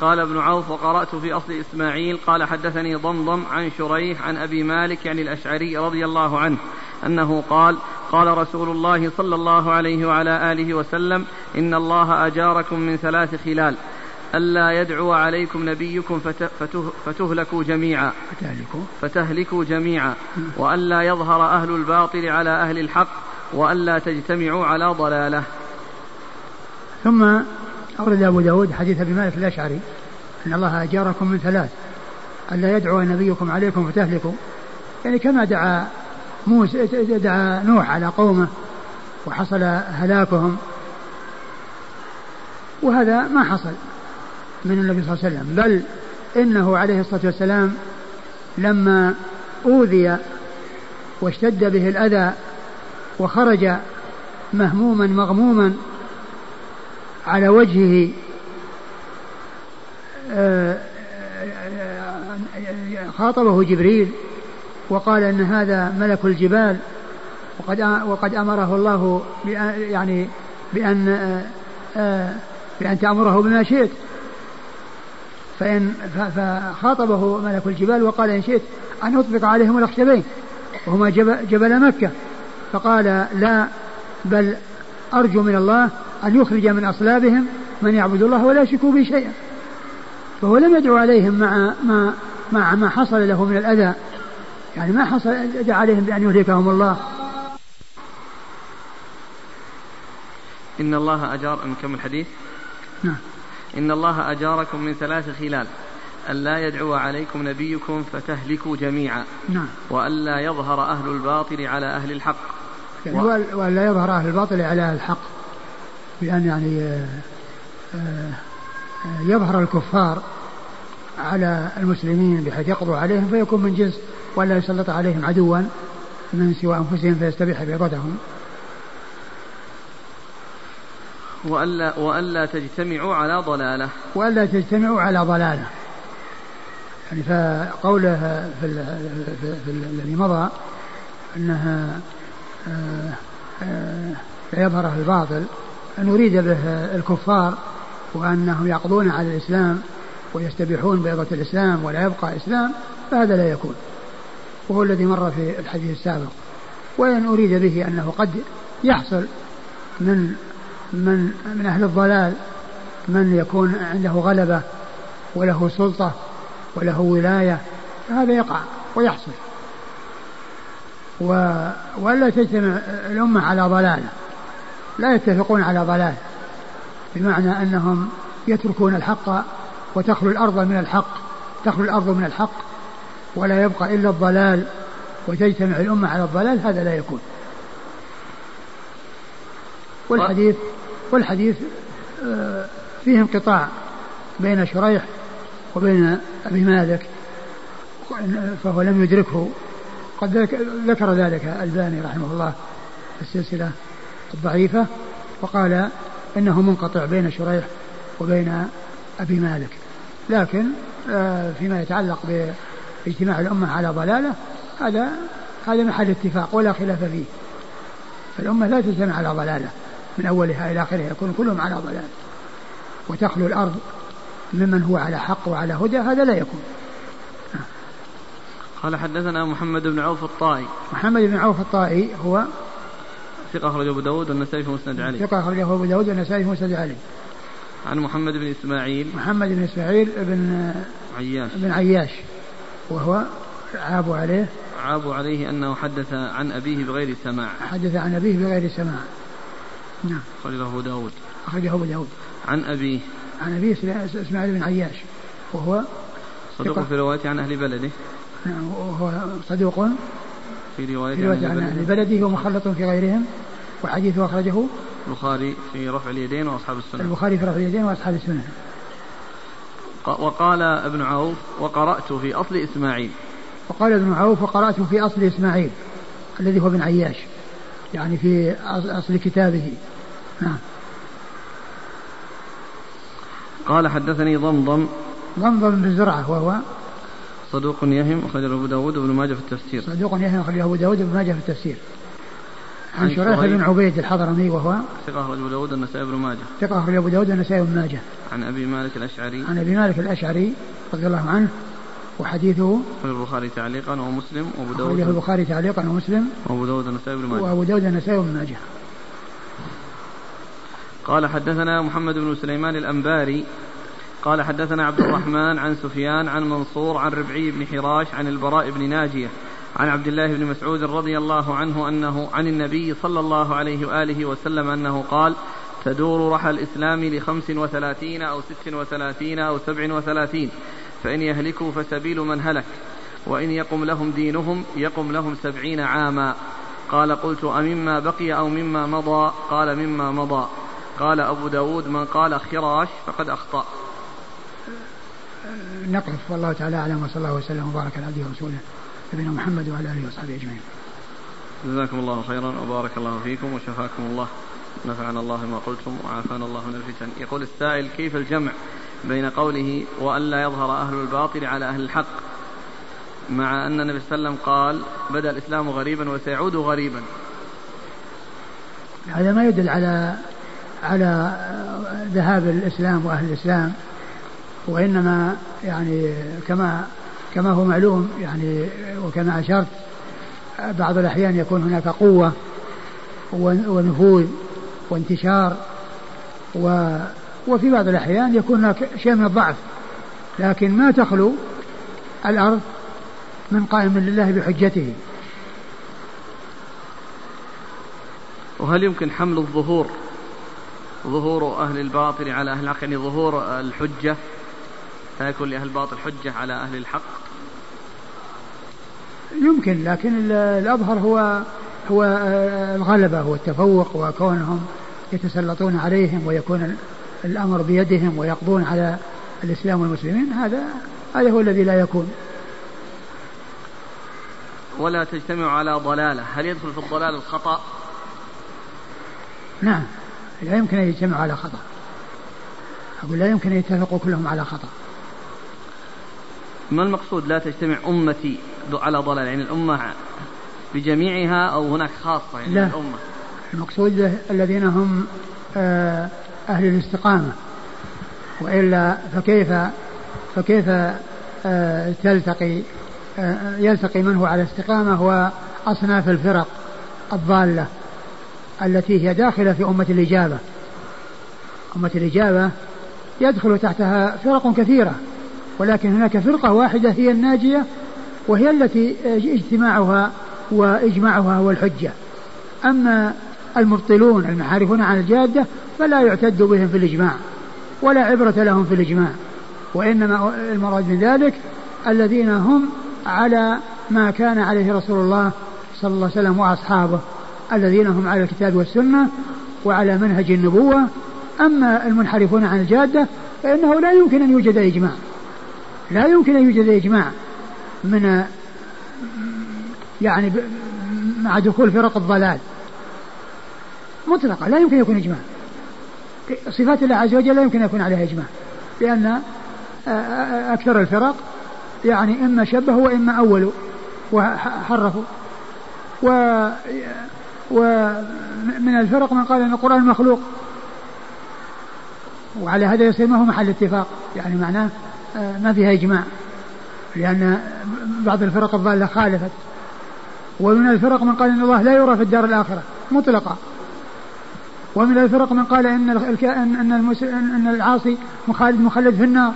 قال ابن عوف وقرأت في أصل إسماعيل قال حدثني ضمضم عن شريح عن أبي مالك يعني الأشعري رضي الله عنه أنه قال قال رسول الله صلى الله عليه وعلى آله وسلم إن الله أجاركم من ثلاث خلال. ألا يدعو عليكم نبيكم فتهلكوا جميعا. فتهلكوا. فتهلكوا جميعا. وألا يظهر أهل الباطل على أهل الحق وألا تجتمعوا على ضلالة. ثم أورد أبو داود حديث أبي مالك الأشعري أن الله أجاركم من ثلاث. ألا يدعو نبيكم عليكم فتهلكوا. يعني كما دعا موسى دعا نوح على قومه وحصل هلاكهم. وهذا ما حصل. من النبي صلى الله عليه وسلم. بل إنه عليه الصلاة والسلام لما أوذي واشتد به الأذى وخرج مهموما مغموما على وجهه آه، خاطبه جبريل وقال إن هذا ملك الجبال وقد وقد أمره الله يعني بأن آه، آه، بأن تأمره بما شئت. فإن فخاطبه ملك الجبال وقال إن شئت أن أطبق عليهم الأخشبين وهما جبل مكة. فقال لا بل أرجو من الله أن يخرج من أصلابهم من يعبد الله ولا يشركوا به شيئا. فهو لم يدعو عليهم مع ما مع ما حصل له من الأذى. يعني ما حصل دعا عليهم بأن يهلكهم الله. إن الله أجار نكمل الحديث؟ نعم. إن الله أجاركم من ثلاث خلال. ألا يدعو عليكم نبيكم فتهلكوا جميعا. نعم. وألا يظهر أهل الباطل على أهل الحق. يعني و... وألا يظهر أهل الباطل على أهل الحق. بأن يعني آه، آه، يظهر الكفار على المسلمين بحيث يقضوا عليهم فيكون من جنس ولا يسلط عليهم عدوا من سوى أنفسهم فيستبيح بيضتهم وألا, وألا تجتمعوا على ضلالة. وألا تجتمعوا على ضلالة. يعني فقوله في, في, الذي مضى أنها آه، آه، يظهر الباطل أن أريد به الكفار وأنهم يقضون على الإسلام ويستبيحون بيضة الإسلام ولا يبقى إسلام فهذا لا يكون. وهو الذي مر في الحديث السابق. وإن أريد به أنه قد يحصل من من من أهل الضلال من يكون عنده غلبة وله سلطة وله ولاية فهذا يقع ويحصل. و... ولا تجتمع الأمة على ضلالة لا يتفقون على ضلال بمعنى أنهم يتركون الحق وتخلو الأرض من الحق تخلو الأرض من الحق ولا يبقى إلا الضلال وتجتمع الأمة على الضلال هذا لا يكون. والحديث والحديث آه، فيه انقطاع بين شريح وبين أبي مالك فهو لم يدركه. قد ذكر ذلك الباني رحمه الله في السلسلة الضعيفة وقال إنه منقطع بين شريح وبين أبي مالك. لكن آه، فيما يتعلق باجتماع الأمة على ضلالة هذا هذا محل اتفاق ولا خلاف فيه. فالأمة لا تجتمع على ضلالة. من أولها إلى آخرها يكون كلهم على ضلال. وتخلو الأرض ممن هو على حق وعلى هدى هذا لا يكون. قال حدثنا محمد بن عوف الطائي. محمد بن عوف الطائي هو ثقة أخرجه أبو داود والنسائي في مسند علي. ثقة أخرجه أبو داود والنسائي في مسند علي. عن محمد بن إسماعيل. محمد بن إسماعيل بن عياش. بن عياش وهو عاب عليه. عاب عليه أنه حدث عن أبيه بغير سماع. حدث عن أبيه بغير سماع. نعم. أخرجه داود. أخرجه أبو داود. عن أبيه عن أبيه إسماعيل بن عياش وهو صدوق في روايته عن أهل بلده. نعم وهو صدوق في رواية, في رواية عن, عن أهل بلده. ومخلط في غيرهم وحديثه أخرجه البخاري في رفع اليدين وأصحاب السنة. البخاري في رفع اليدين وأصحاب السنة. وقال ابن عوف وقرأت في أصل إسماعيل. وقال ابن عوف وقرأت في أصل إسماعيل الذي هو ابن عياش يعني في أصل كتابه. نعم. قال حدثني ضمضم. ضمضم بن زرعة وهو صدوق يهم أخرجه أبو داود وابن ماجه في التفسير. صدوق يهم أخرجه أبو داود وابن ماجه في التفسير. عن شريح بن عبيد الحضرمي وهو ثقة أخرج أبو داود النسائي بن ماجه. ثقة أخرج أبو داود النسائي بن ماجه. عن أبي مالك الأشعري. عن أبي مالك الأشعري رضي الله عنه وحديثه في البخاري تعليقا ومسلم وأبو داود أخرجه البخاري تعليقا ومسلم وأبو داود النسائي بن ماجه. وأبو داود النسائي بن ماجه. قال حدثنا محمد بن سليمان الأنباري قال حدثنا عبد الرحمن عن سفيان عن منصور عن ربعي بن حراش عن البراء بن ناجية عن عبد الله بن مسعود رضي الله عنه أنه عن النبي صلى الله عليه وآله وسلم أنه قال تدور رحى الإسلام لخمس وثلاثين أو ست وثلاثين أو سبع وثلاثين فإن يهلكوا فسبيل من هلك وإن يقم لهم دينهم يقم لهم سبعين عاما. قال قلت أمما بقي أو مما مضى؟ قال مما مضى. قال أبو داود من قال خراش فقد أخطأ. نقف والله تعالى أعلم وصلى الله وسلم وبارك على عبده ورسوله نبينا محمد وعلى آله وصحبه أجمعين. جزاكم الله خيرا وبارك الله فيكم وشفاكم الله. نفعنا الله ما قلتم وعافانا الله من الفتن. يقول السائل كيف الجمع بين قوله وألا يظهر أهل الباطل على أهل الحق مع أن النبي صلى الله عليه وسلم قال بدأ الإسلام غريبا وسيعود غريبا. هذا ما يدل على على ذهاب الإسلام وأهل الإسلام وإنما يعني كما كما هو معلوم يعني وكما أشرت بعض الأحيان يكون هناك قوة ونفوذ وانتشار و وفي بعض الأحيان يكون هناك شيء من الضعف. لكن ما تخلو الأرض من قائم لله بحجته. وهل يمكن حمل الظهور؟ ظهور أهل الباطل على أهل الحق يعني ظهور الحجة لا يكون لأهل الباطل حجة على أهل الحق. يمكن لكن الأظهر هو هو الغلبة والتفوق وكونهم يتسلطون عليهم ويكون الأمر بيدهم ويقضون على الإسلام والمسلمين هذا هذا هو الذي لا يكون. ولا تجتمع على ضلالة. هل يدخل في الضلال الخطأ؟ نعم. لا يمكن أن يجتمعوا على خطأ. أقول لا يمكن أن يتفقوا كلهم على خطأ. ما المقصود لا تجتمع أمتي على ضلال؟ يعني الأمة بجميعها أو هناك خاصة يعني لا. الأمة؟ المقصود الذين هم آه، أهل الاستقامة. وإلا فكيف فكيف آه، تلتقي آه، يلتقي من هو على استقامة وأصناف الفرق الضالة. التي هي داخلة في أمة الإجابة. أمة الإجابة يدخل تحتها فرق كثيرة ولكن هناك فرقة واحدة هي الناجية وهي التي اجتماعها وإجماعها هو الحجة أما المبطلون المحارفون عن الجادة فلا يعتد بهم في الإجماع ولا عبرة لهم في الإجماع وإنما المراد من ذلك الذين هم على ما كان عليه رسول الله صلى الله عليه وسلم وأصحابه. الذين هم على الكتاب والسنة وعلى منهج النبوة. أما المنحرفون عن الجادة فإنه لا يمكن أن يوجد إجماع. لا يمكن أن يوجد إجماع من يعني مع دخول فرق الضلال. مطلقة لا يمكن يكون إجماع. صفات الله عز وجل لا يمكن أن يكون عليها إجماع. لأن أكثر الفرق يعني إما شبهوا وإما أولوا وحرفوا و ومن الفرق من قال أن القرآن مخلوق. وعلى هذا يصير ما هو محل اتفاق. يعني معناه ما فيها إجماع. لأن بعض الفرق الضالة خالفت. ومن الفرق من قال أن الله لا يرى في الدار الآخرة. مطلقا ومن الفرق من قال أن ان أن العاصي مخالد مخلد في النار.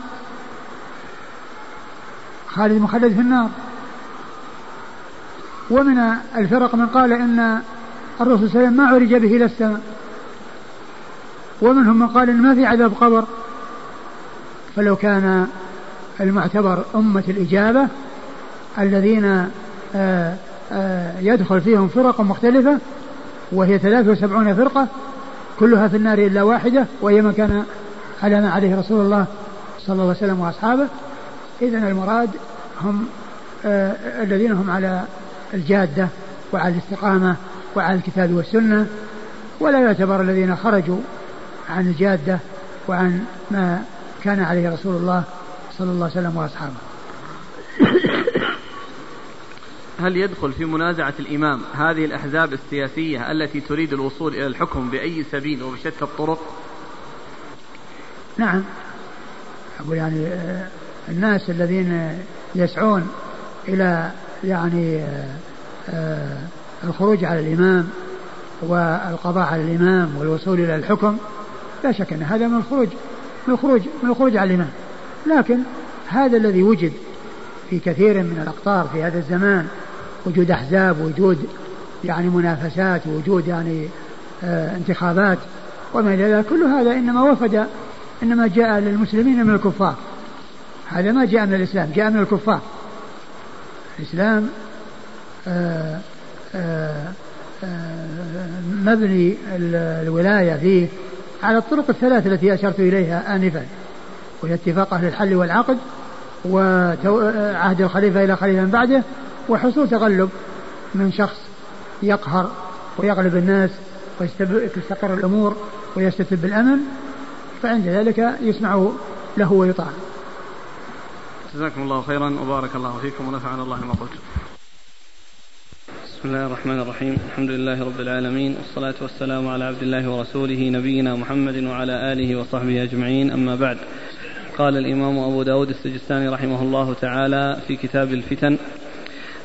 خالد مخلد في النار. ومن الفرق من قال أن الرسول صلى الله عليه وسلم ما عرج به إلى السماء. ومنهم من قال إن ما في عذاب قبر. فلو كان المعتبر أمة الإجابة الذين آه آه، يدخل فيهم فرق مختلفة وهي 73 فرقة كلها في النار إلا واحدة وهي ما كان على ما عليه رسول الله صلى الله عليه وسلم وأصحابه. إذن المراد هم آه الذين هم على الجادة وعلى الاستقامة وعلى الكتاب والسنة ولا يعتبر الذين خرجوا عن الجادة وعن ما كان عليه رسول الله صلى الله عليه وسلم وأصحابه. هل يدخل في منازعة الإمام هذه الأحزاب السياسية التي تريد الوصول إلى الحكم بأي سبيل وبشتى الطرق؟ نعم. أقول يعني آه، الناس الذين يسعون إلى يعني آه، آه، الخروج على الإمام والقضاء على الإمام والوصول إلى الحكم لا شك أن هذا من الخروج من الخروج من الخروج على الإمام. لكن هذا الذي وجد في كثير من الأقطار في هذا الزمان وجود أحزاب وجود يعني منافسات وجود يعني آه انتخابات وما إلى ذلك كل هذا إنما وفد إنما جاء للمسلمين من الكفار. هذا ما جاء من الإسلام جاء من الكفار. الإسلام آه مبني الولاية فيه على الطرق الثلاث التي أشرت إليها آنفا وهي اتفاق أهل الحل والعقد وعهد الخليفة إلى خليفة من بعده وحصول تغلب من شخص يقهر ويغلب الناس ويستقر الأمور ويستتب الأمن فعند ذلك يسمع له ويطاع. جزاكم الله خيرا وبارك الله فيكم ونفعنا الله بما قلتم بسم الله الرحمن الرحيم. الحمد لله رب العالمين. والصلاة والسلام على عبد الله ورسوله نبينا محمد وعلى آله وصحبه أجمعين. أما بعد. قال الإمام أبو داود السجستاني رحمه الله تعالى في كتاب الفتن.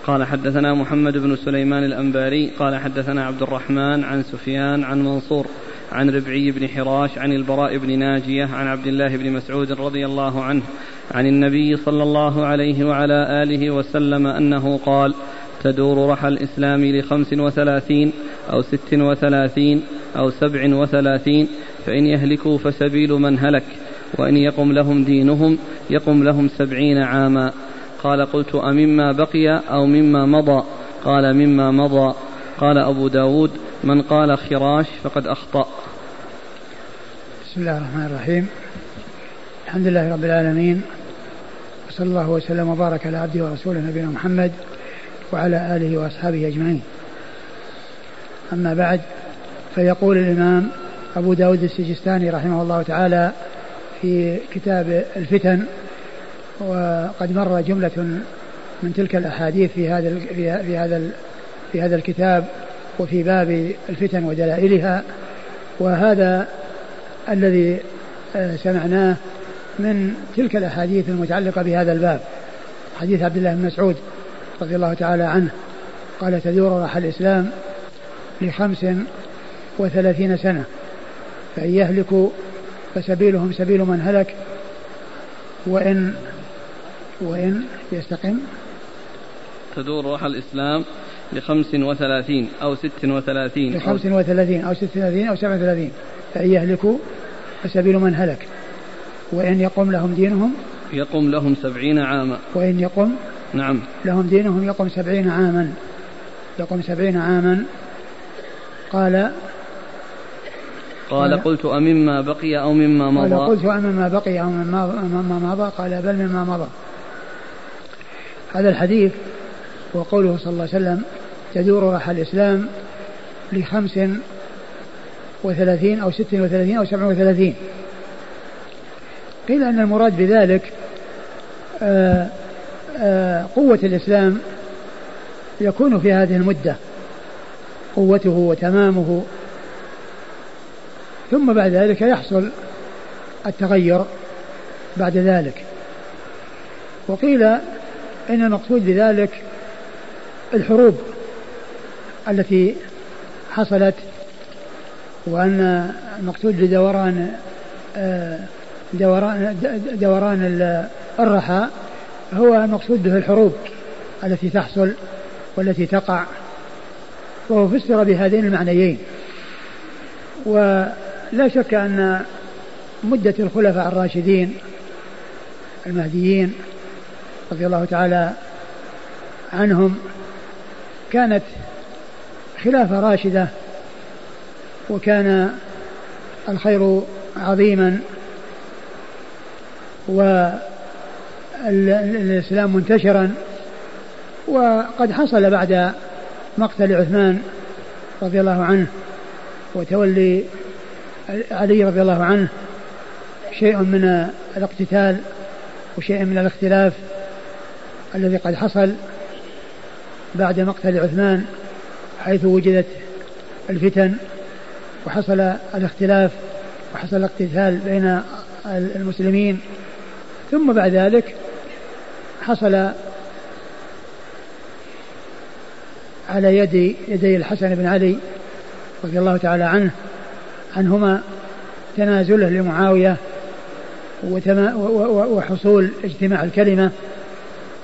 قال حدثنا محمد بن سليمان الأنباري. قال حدثنا عبد الرحمن عن سفيان عن منصور عن ربعي بن حراش عن البراء بن ناجية عن عبد الله بن مسعود رضي الله عنه عن النبي صلى الله عليه وعلى آله وسلم أنه قال تدور رحى الإسلام لخمس وثلاثين أو ست وثلاثين أو سبع وثلاثين فإن يهلكوا فسبيل من هلك وإن يقم لهم دينهم يقم لهم سبعين عاما. قال قلت أمما بقي أو مما مضى؟ قال مما مضى. قال أبو داود من قال خراش فقد أخطأ. بسم الله الرحمن الرحيم. الحمد لله رب العالمين وصلى الله وسلم وبارك على عبده ورسوله نبينا محمد وعلى آله وأصحابه أجمعين. أما بعد فيقول الإمام أبو داود السجستاني رحمه الله تعالى في كتاب الفتن وقد مر جملة من تلك الأحاديث في هذا في هذا في هذا الكتاب وفي باب الفتن ودلائلها. وهذا الذي آه، سمعناه من تلك الأحاديث المتعلقة بهذا الباب. حديث عبد الله بن مسعود. رضي الله تعالى عنه. قال تدور راح الإسلام لخمس وثلاثين سنة فإن يهلكوا فسبيلهم سبيل من هلك وإن وإن يستقم. تدور روح الإسلام لخمس وثلاثين أو ست وثلاثين لخمس وثلاثين أو ست وثلاثين أو سبع وثلاثين فإن يهلكوا فسبيل من هلك. وإن يقوم لهم دينهم يقوم لهم سبعين عاما. وإن يقوم نعم. لهم دينهم يقوم سبعين عاما. يقوم سبعين عاما. قال قال قلت أمما بقي أو مما مضى؟ قال قلت أمما بقي أو مما مضى. قال بل مما مضى. هذا الحديث وقوله صلى الله عليه وسلم تدور رحى الإسلام لخمس وثلاثين أو ست وثلاثين أو سبع وثلاثين. قيل أن المراد بذلك آآ قوة الإسلام يكون في هذه المدة قوته وتمامه. ثم بعد ذلك يحصل التغير بعد ذلك. وقيل إن المقصود بذلك الحروب التي حصلت وأن المقصود بدوران آه، دوران دوران الرحى. هو المقصود به الحروب التي تحصل والتي تقع وهو فسر بهذين المعنيين. ولا شك أن مدة الخلفاء الراشدين المهديين رضي الله تعالى عنهم كانت خلافة راشدة وكان الخير عظيما والإسلام منتشرا وقد حصل بعد مقتل عثمان رضي الله عنه وتولي علي رضي الله عنه شيء من الاقتتال وشيء من الاختلاف الذي قد حصل بعد مقتل عثمان حيث وجدت الفتن وحصل الاختلاف وحصل الاقتتال بين المسلمين. ثم بعد ذلك حصل على يد يدي الحسن بن علي رضي الله تعالى عنه عنهما تنازله لمعاوية وحصول اجتماع الكلمة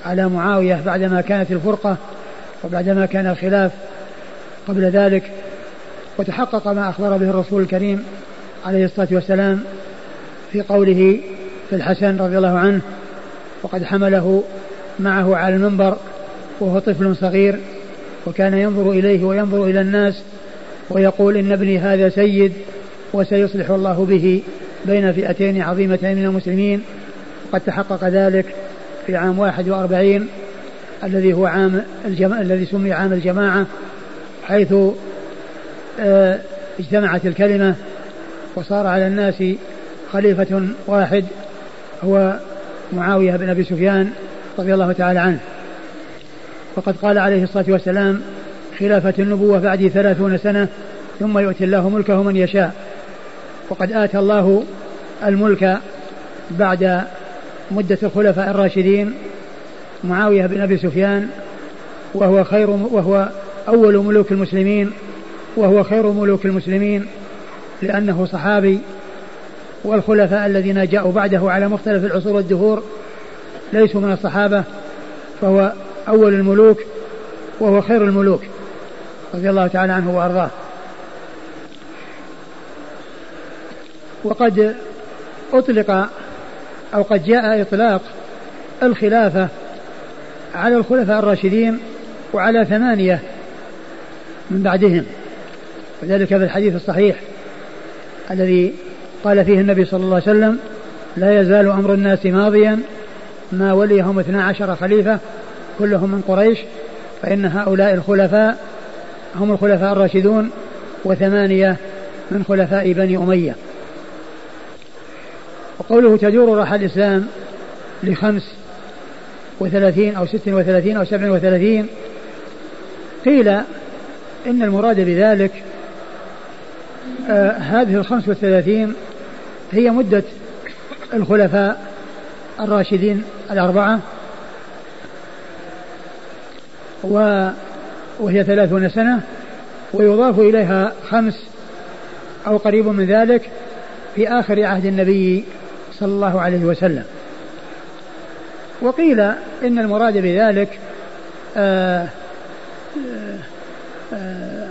على معاوية بعدما كانت الفرقة وبعدما كان الخلاف قبل ذلك وتحقق ما أخبر به الرسول الكريم عليه الصلاة والسلام في قوله في الحسن رضي الله عنه وقد حمله معه على المنبر وهو طفل صغير وكان ينظر إليه وينظر إلى الناس ويقول إن ابني هذا سيد وسيصلح الله به بين فئتين عظيمتين من المسلمين. وقد تحقق ذلك في عام واحد وأربعين الذي هو عام الجماعة الذي سمي عام الجماعة حيث آه، اجتمعت الكلمة وصار على الناس خليفة واحد هو معاوية بن أبي سفيان رضي الله تعالى عنه. وقد قال عليه الصلاة والسلام خلافة النبوة بعد ثلاثون سنة ثم يؤتي الله ملكه من يشاء. وقد آتى الله الملك بعد مدة الخلفاء الراشدين معاوية بن أبي سفيان وهو خير وهو أول ملوك المسلمين وهو خير ملوك المسلمين لأنه صحابي والخلفاء الذين جاءوا بعده على مختلف العصور والدهور ليسوا من الصحابة فهو أول الملوك وهو خير الملوك رضي الله تعالى عنه وأرضاه. وقد أطلق أو قد جاء إطلاق الخلافة على الخلفاء الراشدين وعلى ثمانية من بعدهم وذلك في الحديث الصحيح الذي قال فيه النبي صلى الله عليه وسلم لا يزال أمر الناس ماضيا ما وليهم اثنا عشر خليفة كلهم من قريش فإن هؤلاء الخلفاء هم الخلفاء الراشدون وثمانية من خلفاء بني أمية. وقوله تدور راح الإسلام لخمس وثلاثين أو ست وثلاثين أو سبع وثلاثين قيل إن المراد بذلك آه هذه الخمس والثلاثين هي مدة الخلفاء الراشدين الأربعة. وهي ثلاثون سنة ويضاف إليها خمس أو قريب من ذلك في آخر عهد النبي صلى الله عليه وسلم. وقيل إن المراد بذلك آآ آه، آآ آه،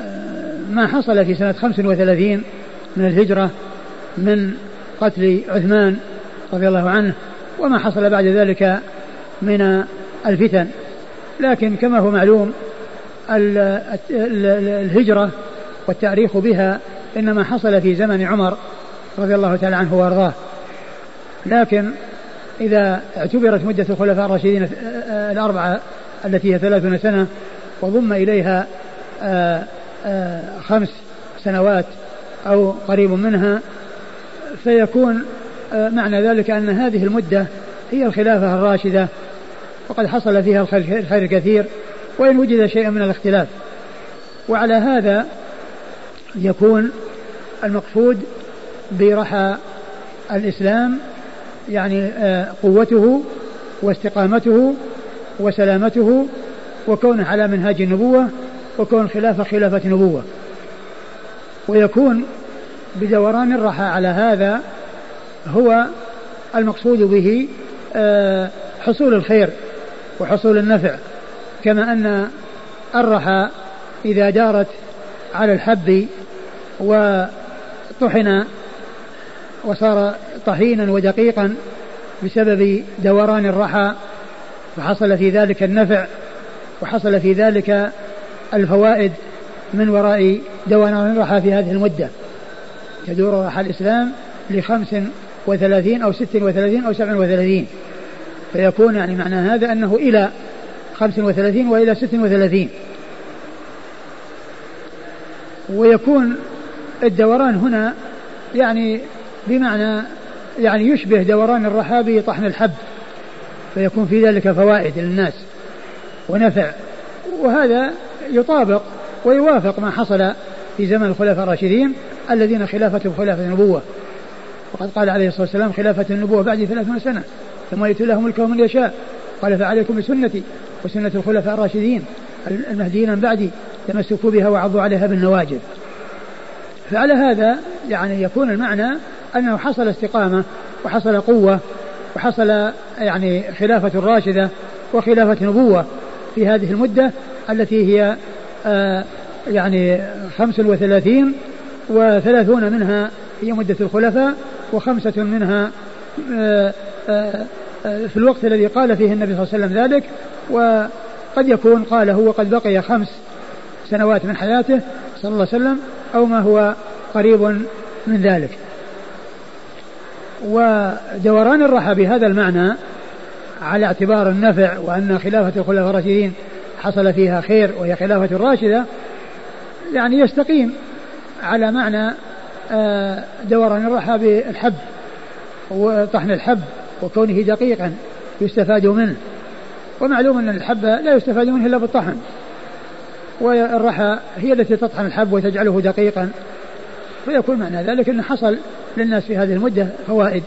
آه، ما حصل في سنة خمس وثلاثين من الهجرة من قتل عثمان رضي الله عنه وما حصل بعد ذلك من الفتن. لكن كما هو معلوم الهجرة والتاريخ بها إنما حصل في زمن عمر رضي الله تعالى عنه وأرضاه. لكن إذا اعتبرت مدة الخلفاء الراشدين الأربعة التي هي ثلاثون سنة وضم إليها آه، آه، خمس سنوات أو قريب منها فيكون آه، معنى ذلك أن هذه المدة هي الخلافة الراشدة وقد حصل فيها الخير الكثير وإن وجد شيء من الاختلاف. وعلى هذا يكون المقصود برحى الإسلام يعني آه، قوته واستقامته وسلامته وكونه على منهاج النبوة وكون خلافة خلافة نبوة ويكون بدوران الرحى. على هذا هو المقصود به آه، حصول الخير وحصول النفع. كما أن الرحى إذا دارت على الحب وطحن وصار طحينا ودقيقا بسبب دوران الرحى فحصل في ذلك النفع وحصل في ذلك الفوائد من وراء دوران الرحى في هذه المدة. تدور رحى الإسلام لخمس وثلاثين أو ست وثلاثين أو سبع وثلاثين. فيكون يعني معنى هذا أنه إلى خمس وثلاثين وإلى ست وثلاثين. ويكون الدوران هنا يعني بمعنى يعني يشبه دوران الرحى بطحن الحب. فيكون في ذلك فوائد للناس ونفع. وهذا يطابق ويوافق ما حصل في زمن الخلفاء الراشدين الذين خلافتهم خلافة النبوة. وقد قال عليه الصلاة والسلام خلافة النبوة بعد ثلاثون سنة ثم يأتي له ملكه من يشاء. قال فعليكم بسنتي وسنة الخلفاء الراشدين المهديين من بعدي تمسكوا بها وعضوا عليها بالنواجذ. فعلى هذا يعني يكون المعنى أنه حصل استقامة وحصل قوة وحصل يعني خلافة راشدة وخلافة نبوة في هذه المدة التي هي آه يعني خمس وثلاثين وثلاثون منها هي مدة الخلفاء وخمسة منها آه آه في الوقت الذي قال فيه النبي صلى الله عليه وسلم ذلك. وقد يكون قاله وقد بقي خمس سنوات من حياته صلى الله عليه وسلم أو ما هو قريب من ذلك. ودوران الرحى بهذا المعنى على اعتبار النفع وأن خلافة الخلفاء الراشدين حصل فيها خير وهي خلافة راشدة يعني يستقيم. على معنى آه، دوران الرحى بالحب وطحن الحب وكونه دقيقا يستفاد منه. ومعلوم أن الحب لا يستفاد منه إلا بالطحن. والرحى هي التي تطحن الحب وتجعله دقيقا. فيكون معنى ذلك أن حصل للناس في هذه المدة فوائد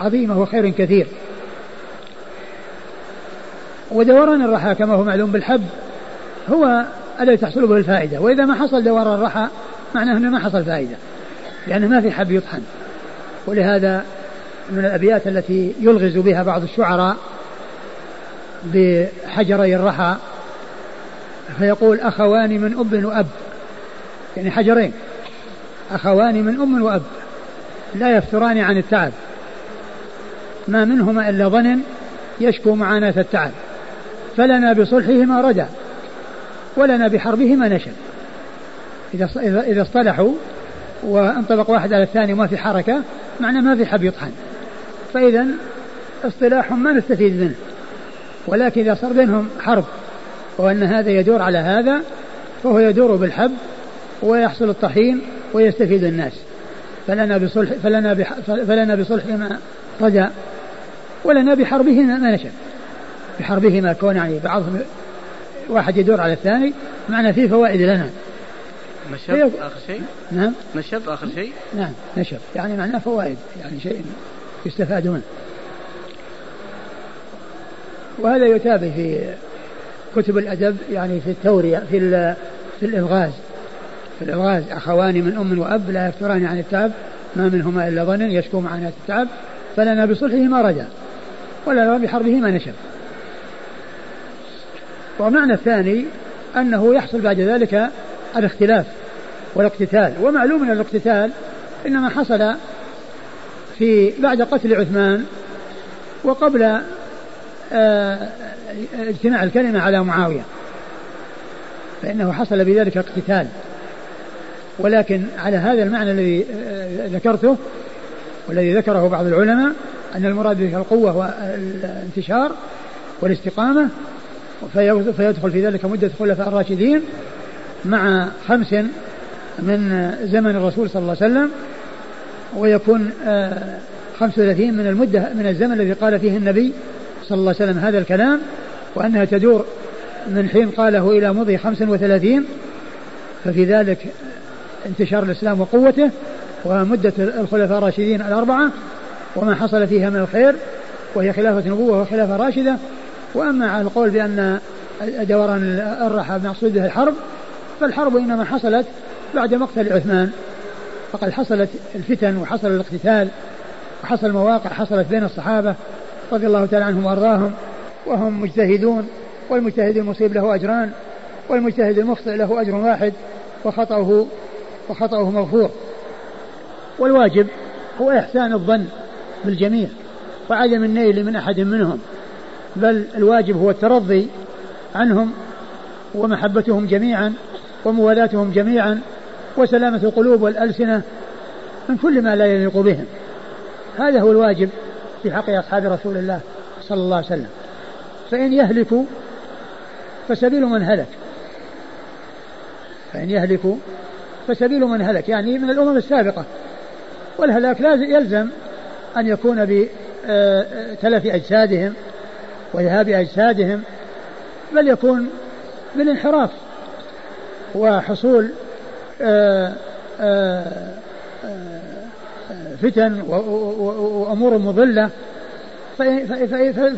عظيمة وخير كثير. ودوران الرحى كما هو معلوم بالحب هو الذي تحصل به الفائدة. وإذا ما حصل دوران الرحى معناه أنه ما حصل فائدة لأنه ما في حب يطحن. ولهذا من الأبيات التي يلغز بها بعض الشعراء بحجري الرحى فيقول أخوان من أب وأب. يعني حجرين. أخوان من أم وأب. لا يفتران عن التعب. ما منهما إلا ظن يشكو معاناة التعب. فلنا بصلحهما ردى ولنا بحربهما نشب إذا إذا اصطلحوا وانطبق واحد على الثاني وما في حركة معنى ما في حب يطحن. فإذا اصطلاح ما نستفيد منه. ولكن إذا صار بينهم حرب وأن هذا يدور على هذا فهو يدور بالحب ويحصل الطحين ويستفيد الناس. فلنا بصلح فلنا فلنا بصلحهما رجاء ولنا بحربهما ما نشأ. بحربهما كون يعني بعضهم واحد يدور على الثاني معنى فيه فوائد لنا. نشب آخر شيء؟ نعم. نشب آخر شيء؟ نعم نشب يعني معناه فوائد يعني شيء يستفاد منه. وهذا يتابع في كتب الأدب يعني في التورية في في الإلغاز في الإلغاز أخوان من أم وأب لا يفتران عن التعب ما منهما إلا ظن يشكو معاناة التعب فلنا بصلحه ما رجا ولا بحربه ما نشب ومعنى الثاني أنه يحصل بعد ذلك الاختلاف. والاقتتال. ومعلوم أن الاقتتال إنما حصل في بعد قتل عثمان وقبل آه، اجتماع الكلمة على معاوية. فإنه حصل بذلك اقتتال. ولكن على هذا المعنى الذي آه، ذكرته والذي ذكره بعض العلماء أن المراد به القوة والانتشار والاستقامة فيدخل في ذلك مدة الخلفاء الراشدين مع خمس من زمن الرسول صلى الله عليه وسلم ويكون 35 آه، من المدة من الزمن الذي قال فيه النبي صلى الله عليه وسلم هذا الكلام وأنها تدور من حين قاله إلى مضي 35 ففي ذلك انتشار الإسلام وقوته ومدة الخلفاء الراشدين الأربعة وما حصل فيها من الخير وهي خلافة نبوة وخلافة راشدة. وأما على القول بأن دوران الرحى مقصود الحرب فالحرب إنما حصلت بعد مقتل عثمان فقد حصلت الفتن وحصل الاقتتال وحصل مواقع حصلت بين الصحابة رضي الله تعالى عنهم وأرضاهم وهم مجتهدون والمجتهد المصيب له أجران والمجتهد المخطئ له أجر واحد وخطأه وخطأه مغفور. والواجب هو إحسان الظن بالجميع وعدم النيل من أحد منهم بل الواجب هو الترضي عنهم ومحبتهم جميعا وموالاتهم جميعا وسلامة القلوب والألسنة من كل ما لا يليق بهم. هذا هو الواجب في حق أصحاب رسول الله صلى الله عليه وسلم. فإن يهلكوا فسبيل من هلك. فإن يهلكوا فسبيل من هلك يعني من الأمم السابقة. والهلاك لا يلزم أن يكون بتلف أجسادهم وذهاب أجسادهم بل يكون بالانحراف وحصول فتن وأمور مضلة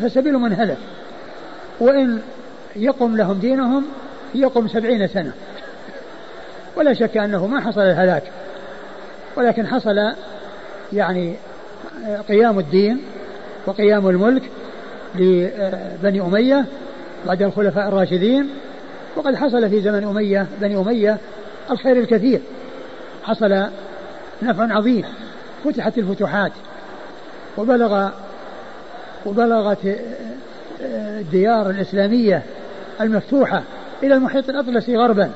فسبيل من هلك وإن يقم لهم دينهم يقم سبعين سنة. ولا شك أنه ما حصل الهلاك ولكن حصل يعني قيام الدين وقيام الملك لبني أمية بعد الخلفاء الراشدين وقد حصل في زمن أمية بني أمية الخير الكثير. حصل نفع عظيم. فتحت الفتوحات. وبلغ وبلغت الديار الإسلامية المفتوحة إلى المحيط الأطلسي غربا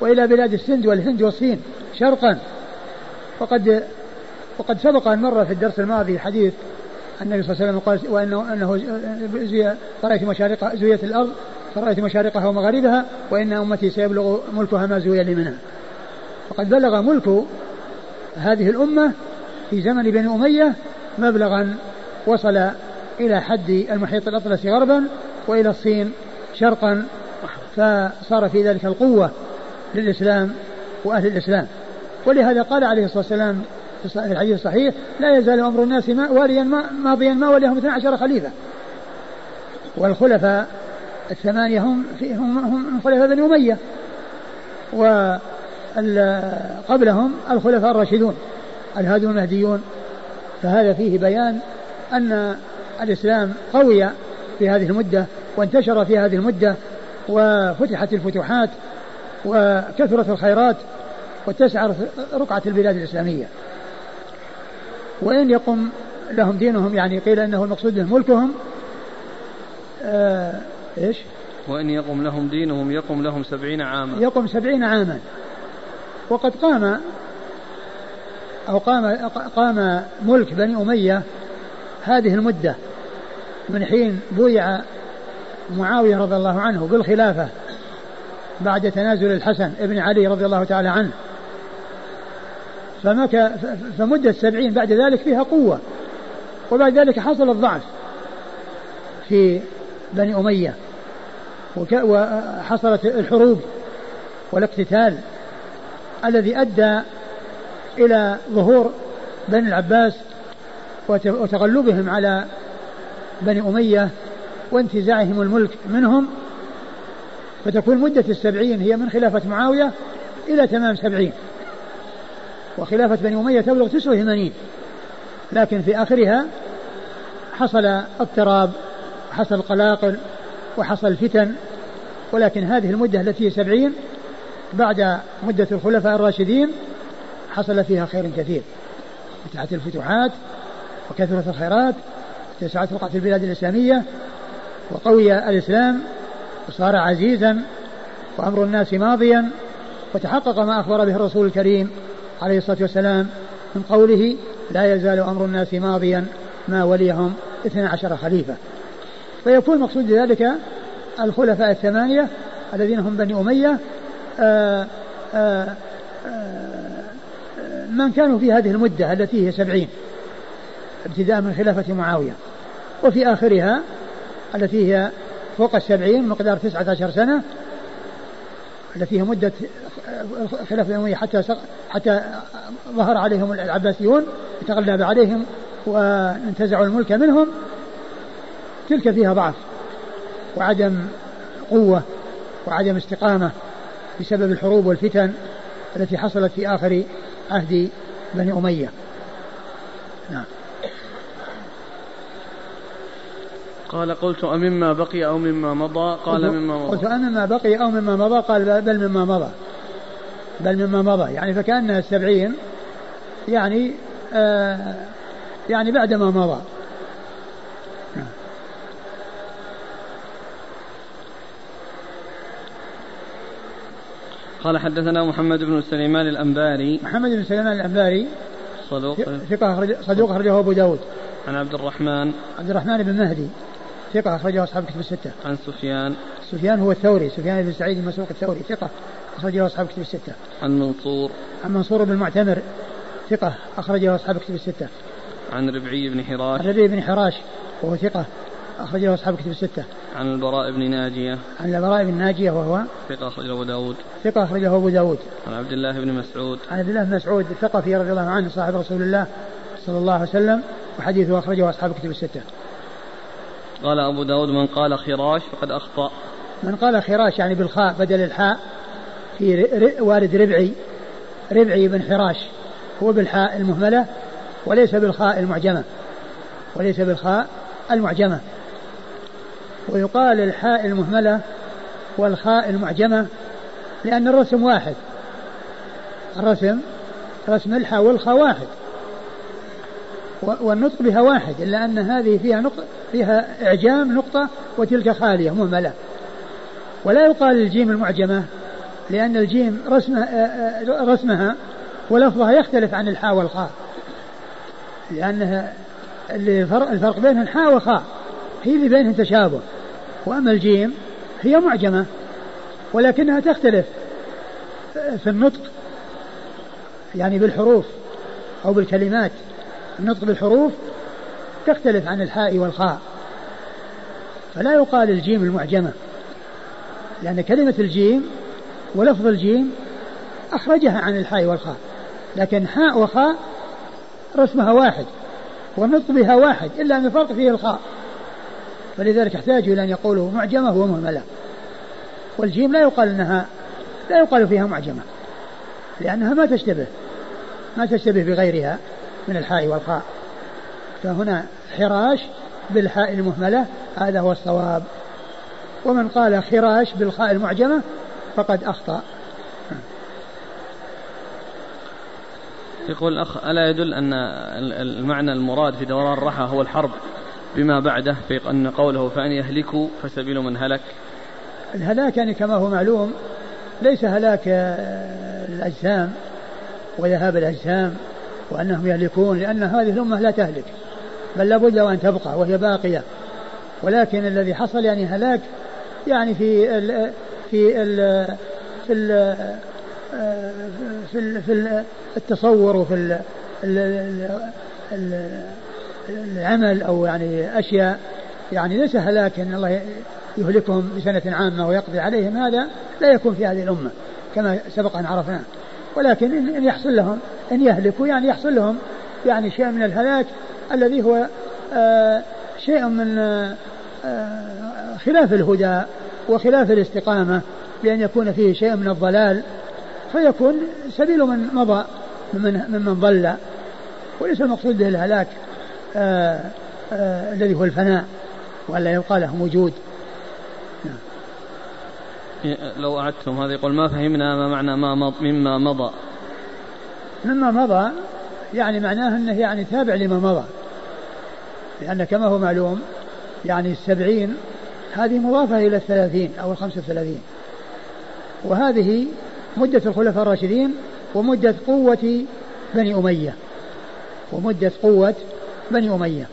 وإلى بلاد السند والهند والصين شرقا. وقد وقد سبق أن مر في الدرس الماضي حديث النبي صلى الله عليه وسلم قال وأنه أنه زي رأيت مشارق زويت الأرض فرأيت مشارقها ومغاربها وإن أمتي سيبلغ ملكها ما زوي منها وقد بلغ ملك هذه الأمة في زمن بني أمية مبلغا وصل إلى حد المحيط الأطلسي غربا وإلى الصين شرقا فصار في ذلك القوة للإسلام وأهل الإسلام. ولهذا قال عليه الصلاة والسلام في الحديث الصحيح لا يزال أمر الناس ما واليا ما ماضيا ما وليهم 12 خليفة. والخلفاء الثمانية هم هم هم خلفاء بني أمية. وقبلهم الخلفاء الراشدون الهادون المهديون. فهذا فيه بيان أن الإسلام قوي في هذه المدة وانتشر في هذه المدة وفتحت الفتوحات وكثرت الخيرات واتسعت رقعة البلاد الإسلامية. وإن يقم لهم دينهم يعني قيل أنه المقصود به ملكهم آه إيش؟ وإن يقم لهم دينهم يقم لهم سبعين عاما. يقم سبعين عاما. وقد قام أو قام قام ملك بني أمية هذه المدة من حين بويع معاوية رضي الله عنه بالخلافة بعد تنازل الحسن ابن علي رضي الله تعالى عنه. فمك فمدة سبعين بعد ذلك فيها قوة. وبعد ذلك حصل الضعف في بني أمية. وحصلت الحروب والاقتتال الذي أدى إلى ظهور بني العباس وتغلبهم على بني أمية وانتزاعهم الملك منهم فتكون مدة السبعين هي من خلافة معاوية إلى تمام سبعين. وخلافة بني أمية تبلغ تسعة وثمانين. لكن في آخرها حصل اضطراب حصل قلاقل وحصل فتن ولكن هذه المدة التي هي سبعين بعد مدة الخلفاء الراشدين حصل فيها خير كثير. فتحت الفتوحات وكثرت الخيرات اتسعت رقعة البلاد الإسلامية وقوي الإسلام وصار عزيزا وأمر الناس ماضيا وتحقق ما أخبر به الرسول الكريم عليه الصلاة والسلام من قوله لا يزال أمر الناس ماضيا ما وليهم اثنى عشر خليفة. فيكون مقصود ذلك الخلفاء الثمانية الذين هم بني أمية. آآ آآ من كانوا في هذه المدة التي هي سبعين ابتداء من خلافة معاوية. وفي آخرها التي هي فوق السبعين مقدار تسعة عشر سنة التي هي مدة خلافة الأموية حتى حتى ظهر عليهم العباسيون تغلب عليهم وانتزعوا الملك منهم. تلك فيها ضعف وعدم قوة وعدم استقامة بسبب الحروب والفتن التي حصلت في آخر عهد بني أمية. نعم. قال قلت أمما بقي أو مما مضى؟ قال مما مضى. قلت أمما بقي أو مما مضى؟ قال بل مما مضى. بل مما مضى. يعني فكأنها السبعين يعني آه يعني بعد ما مضى. قال حدثنا محمد بن سليمان الأنباري محمد بن سليمان الأنباري صدوق ثقة صدوق أخرجه أبو داود عن عبد الرحمن عبد الرحمن بن مهدي ثقة أخرجه أصحاب كتب الستة. عن سفيان. سفيان هو الثوري، سفيان بن سعيد المسروق الثوري ثقة أخرجه أصحاب كتب الستة. عن منصور. عن منصور بن المعتمر ثقة أخرجه أصحاب كتب الستة. عن ربعي بن حراش. عن ربعي بن حراش وهو ثقة أخرجه أصحاب كتب الستة. عن البراء بن ناجية. عن البراء بن ناجية وهو ثقة أخرجه أبو داود. ثقة أخرجه أبو داود. عن عبد الله بن مسعود. عن عبد الله بن مسعود الثقفي رضي الله عنه صاحب رسول الله صلى الله عليه وسلم وحديثه أخرجه أصحاب كتب الستة. قال أبو داود من قال خراش فقد أخطأ. من قال خراش يعني بالخاء بدل الحاء في وارد ربعي. ربعي بن حراش هو بالحاء المهملة وليس بالخاء المعجمة. وليس بالخاء المعجمة. ويقال الحاء المهملة والخاء المعجمة لأن الرسم واحد. الرسم رسم الحاء والخاء واحد. والنطق بها واحد إلا أن هذه فيها نقطة فيها إعجام نقطة وتلك خالية مهملة. ولا يقال الجيم المعجمة لأن الجيم رسمها, رسمها ولفظها يختلف عن الحاء والخاء. لأنها الفرق بينها الحاء والخاء هي اللي بينهم تشابه. وأما الجيم هي معجمة ولكنها تختلف في النطق يعني بالحروف أو بالكلمات. النطق بالحروف تختلف عن الحاء والخاء. فلا يقال الجيم المعجمة لأن كلمة الجيم ولفظ الجيم أخرجها عن الحاء والخاء لكن حاء وخاء رسمها واحد والنطق بها واحد إلا أن الفرق فيه الخاء. فلذلك يحتاج إلى أن يقولوا معجمة ومهملة والجيم لا يقال أنها لا يقال فيها معجمة لأنها ما تشتبه ما تشتبه بغيرها من الحاء والخاء. فهنا حراش بالحاء المهملة هذا هو الصواب. ومن قال خراش بالخاء المعجمة فقد أخطأ. يقول الأخ ألا يدل أن المعنى المراد في دوران الرحى هو الحرب؟ بما بعده في أن قوله فأن يهلكوا فسبيل من هلك الهلاك يعني كما هو معلوم ليس هلاك الأجسام وذهاب الأجسام وأنهم يهلكون لأن هذه الأمة لا تهلك بل لابد وأن تبقى وهي باقية ولكن الذي حصل يعني هلاك يعني في ال في ال في ال في في التصور وفي العمل أو يعني أشياء يعني ليس هلاك إن الله يهلكهم بسنة عامة ويقضي عليهم هذا لا يكون في هذه الأمة كما سبق أن عرفناه ولكن إن يحصل لهم إن يهلكوا يعني يحصل لهم يعني شيء من الهلاك الذي هو آه شيء من آه خلاف الهدى وخلاف الاستقامة بأن يكون فيه شيء من الضلال فيكون سبيل من مضى ممن, ممن ضل. وليس المقصود به الهلاك. آه آه الذي هو الفناء وألا يبقى لهم وجود. لو أعدتم هذا يقول ما فهمنا ما معنى ما مض مما مضى. مما مضى يعني معناه أنه يعني تابع لما مضى. لأن كما هو معلوم يعني السبعين هذه مضافة إلى الثلاثين أو الخمسة وثلاثين. وهذه مدة الخلفاء الراشدين ومدة قوة بني أمية. ومدة قوة بني أمية.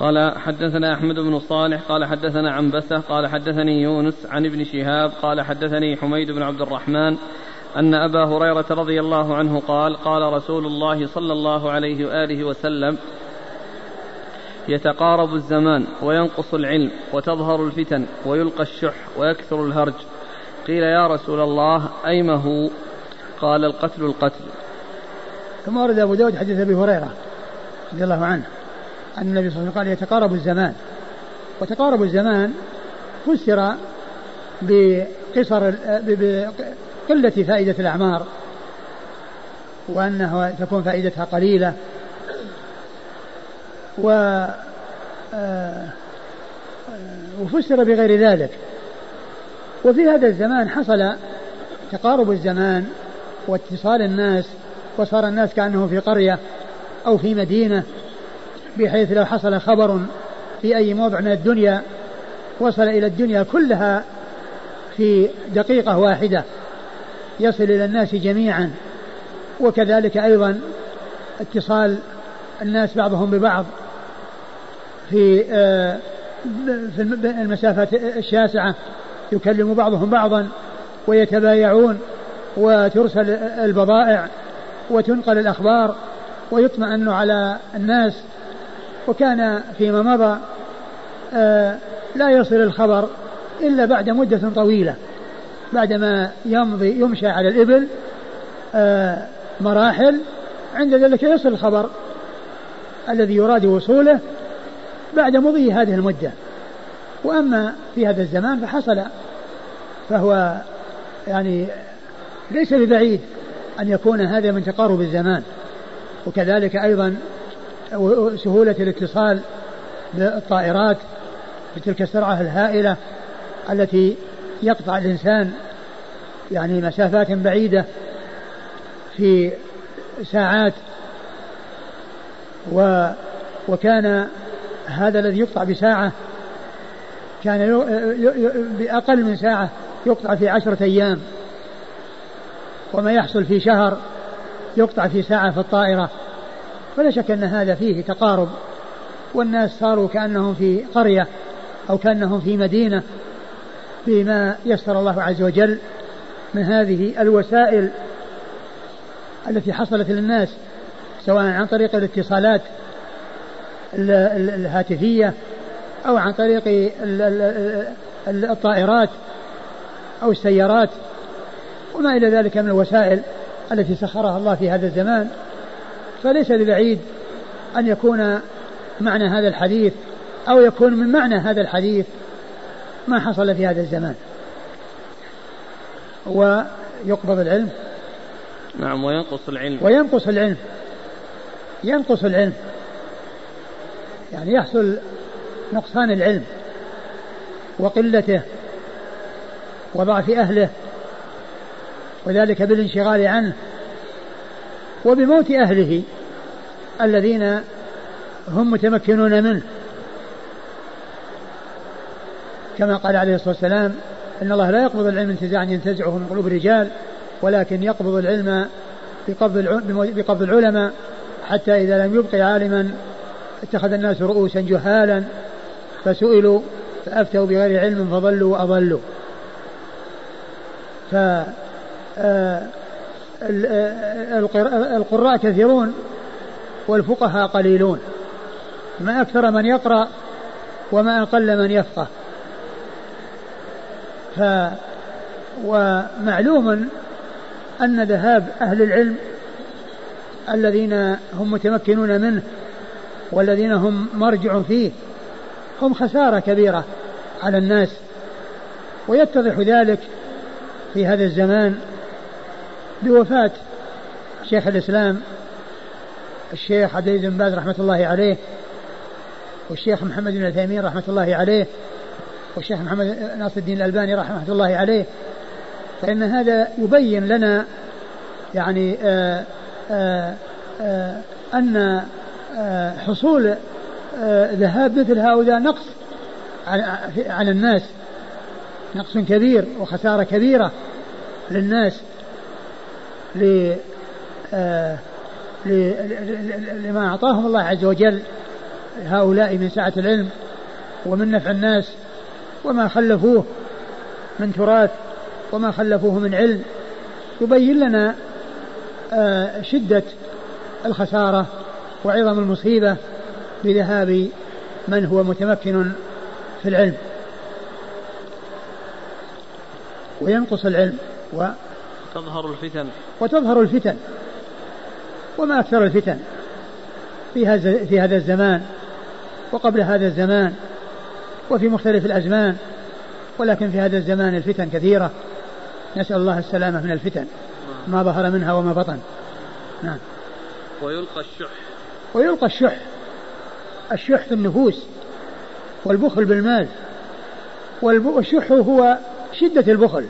قال حدثنا أحمد بن صالح قال حدثنا عنبسة قال حدثني يونس عن ابن شهاب قال حدثني حميد بن عبد الرحمن أن أبا هريرة رضي الله عنه قال قال رسول الله صلى الله عليه وآله وسلم يتقارب الزمان وينقص العلم وتظهر الفتن ويلقى الشح ويكثر الهرج. قيل يا رسول الله أيم هو قال القتل القتل. ثم ورد أبو داود حديث أبي هريرة رضي الله عنه أن النبي صلى الله عليه وسلم قال يتقارب الزمان. وتقارب الزمان فسر بقصر بقلة فائدة الأعمار وأنها تكون فائدتها قليلة. و آه، وفسر بغير ذلك. وفي هذا الزمان حصل تقارب الزمان واتصال الناس وصار الناس كأنهم في قرية أو في مدينة بحيث لو حصل خبر في أي موضع من الدنيا وصل إلى الدنيا كلها في دقيقة واحدة يصل إلى الناس جميعا. وكذلك أيضا اتصال الناس بعضهم ببعض في آه، في المسافات الشاسعة يكلم بعضهم بعضا ويتبايعون وترسل البضائع. وتنقل الأخبار ويطمئن على الناس وكان فيما مضى آه، لا يصل الخبر إلا بعد مدة طويلة بعدما يمضي يمشى على الإبل آه، مراحل عند ذلك يصل الخبر الذي يراد وصوله بعد مضي هذه المدة. وأما في هذا الزمان فحصل فهو يعني ليس ببعيد. أن يكون هذا من تقارب الزمان. وكذلك أيضا سهولة الاتصال بالطائرات بتلك السرعة الهائلة التي يقطع الإنسان يعني مسافات بعيدة في ساعات و وكان هذا الذي يقطع بساعة كان بأقل من ساعة يقطع في عشرة أيام. وما يحصل في شهر يقطع في ساعة في الطائرة. فلا شك أن هذا فيه تقارب. والناس صاروا كأنهم في قرية أو كأنهم في مدينة بما يسر الله عز وجل من هذه الوسائل التي حصلت للناس سواء عن طريق الاتصالات الهاتفية أو عن طريق الطائرات أو السيارات. وما إلى ذلك من الوسائل التي سخرها الله في هذا الزمان. فليس ببعيد أن يكون معنى هذا الحديث أو يكون من معنى هذا الحديث ما حصل في هذا الزمان. ويقبض العلم. نعم وينقص العلم. وينقص العلم. ينقص العلم. يعني يحصل نقصان العلم وقلته وضعف أهله وذلك بالانشغال عنه وبموت أهله الذين هم متمكنون منه. كما قال عليه الصلاة والسلام إن الله لا يقبض العلم انتزاعا ينتزعه من قلوب الرجال ولكن يقبض العلم بقبض بقبض العلماء حتى إذا لم يبق عالما اتخذ الناس رؤوسا جهالا فسئلوا فأفتوا بغير علم فضلوا وأضلوا. ف القراء كثيرون والفقهاء قليلون. ما أكثر من يقرأ وما أقل من يفقه. ف ومعلوم أن ذهاب أهل العلم الذين هم متمكنون منه والذين هم مرجع فيه هم خسارة كبيرة على الناس. ويتضح ذلك في هذا الزمان بوفاة شيخ الإسلام الشيخ عبد العزيز بن باز رحمة الله عليه والشيخ محمد بن عثيمين رحمة الله عليه والشيخ محمد ناصر الدين الألباني رحمة الله عليه. فإن هذا يبين لنا يعني آآ آآ آآ أن حصول ذهاب مثل هؤلاء نقص على الناس نقص كبير وخسارة كبيرة للناس. لما أعطاهم الله عز وجل هؤلاء من سعة العلم ومن نفع الناس وما خلفوه من تراث وما خلفوه من علم يبين لنا آه، شدة الخسارة وعظم المصيبة بذهاب من هو متمكن في العلم. وينقص العلم و تظهر الفتن. وتظهر الفتن. وما أكثر الفتن. في هذا في هذا الزمان. وقبل هذا الزمان. وفي مختلف الأزمان. ولكن في هذا الزمان الفتن كثيرة. نسأل الله السلامة من الفتن. ما ظهر منها وما بطن. نعم. ويلقى الشح. ويلقى الشح. الشح في النفوس. والبخل بالمال. والشح هو شدة البخل.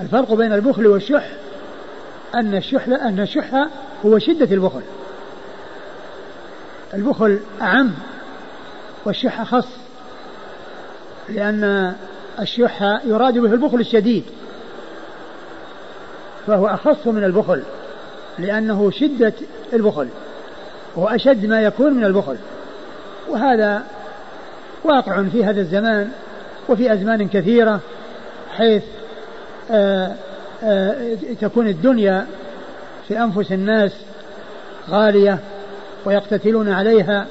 الفرق بين البخل والشح أن الشح أن الشح هو شدة البخل. البخل أعم والشح أخص لأن الشح يراد به البخل الشديد فهو أخص من البخل لأنه شدة البخل وأشد ما يكون من البخل. وهذا واقع في هذا الزمان وفي أزمان كثيرة حيث تكون الدنيا في أنفس الناس غالية ويقتتلون عليها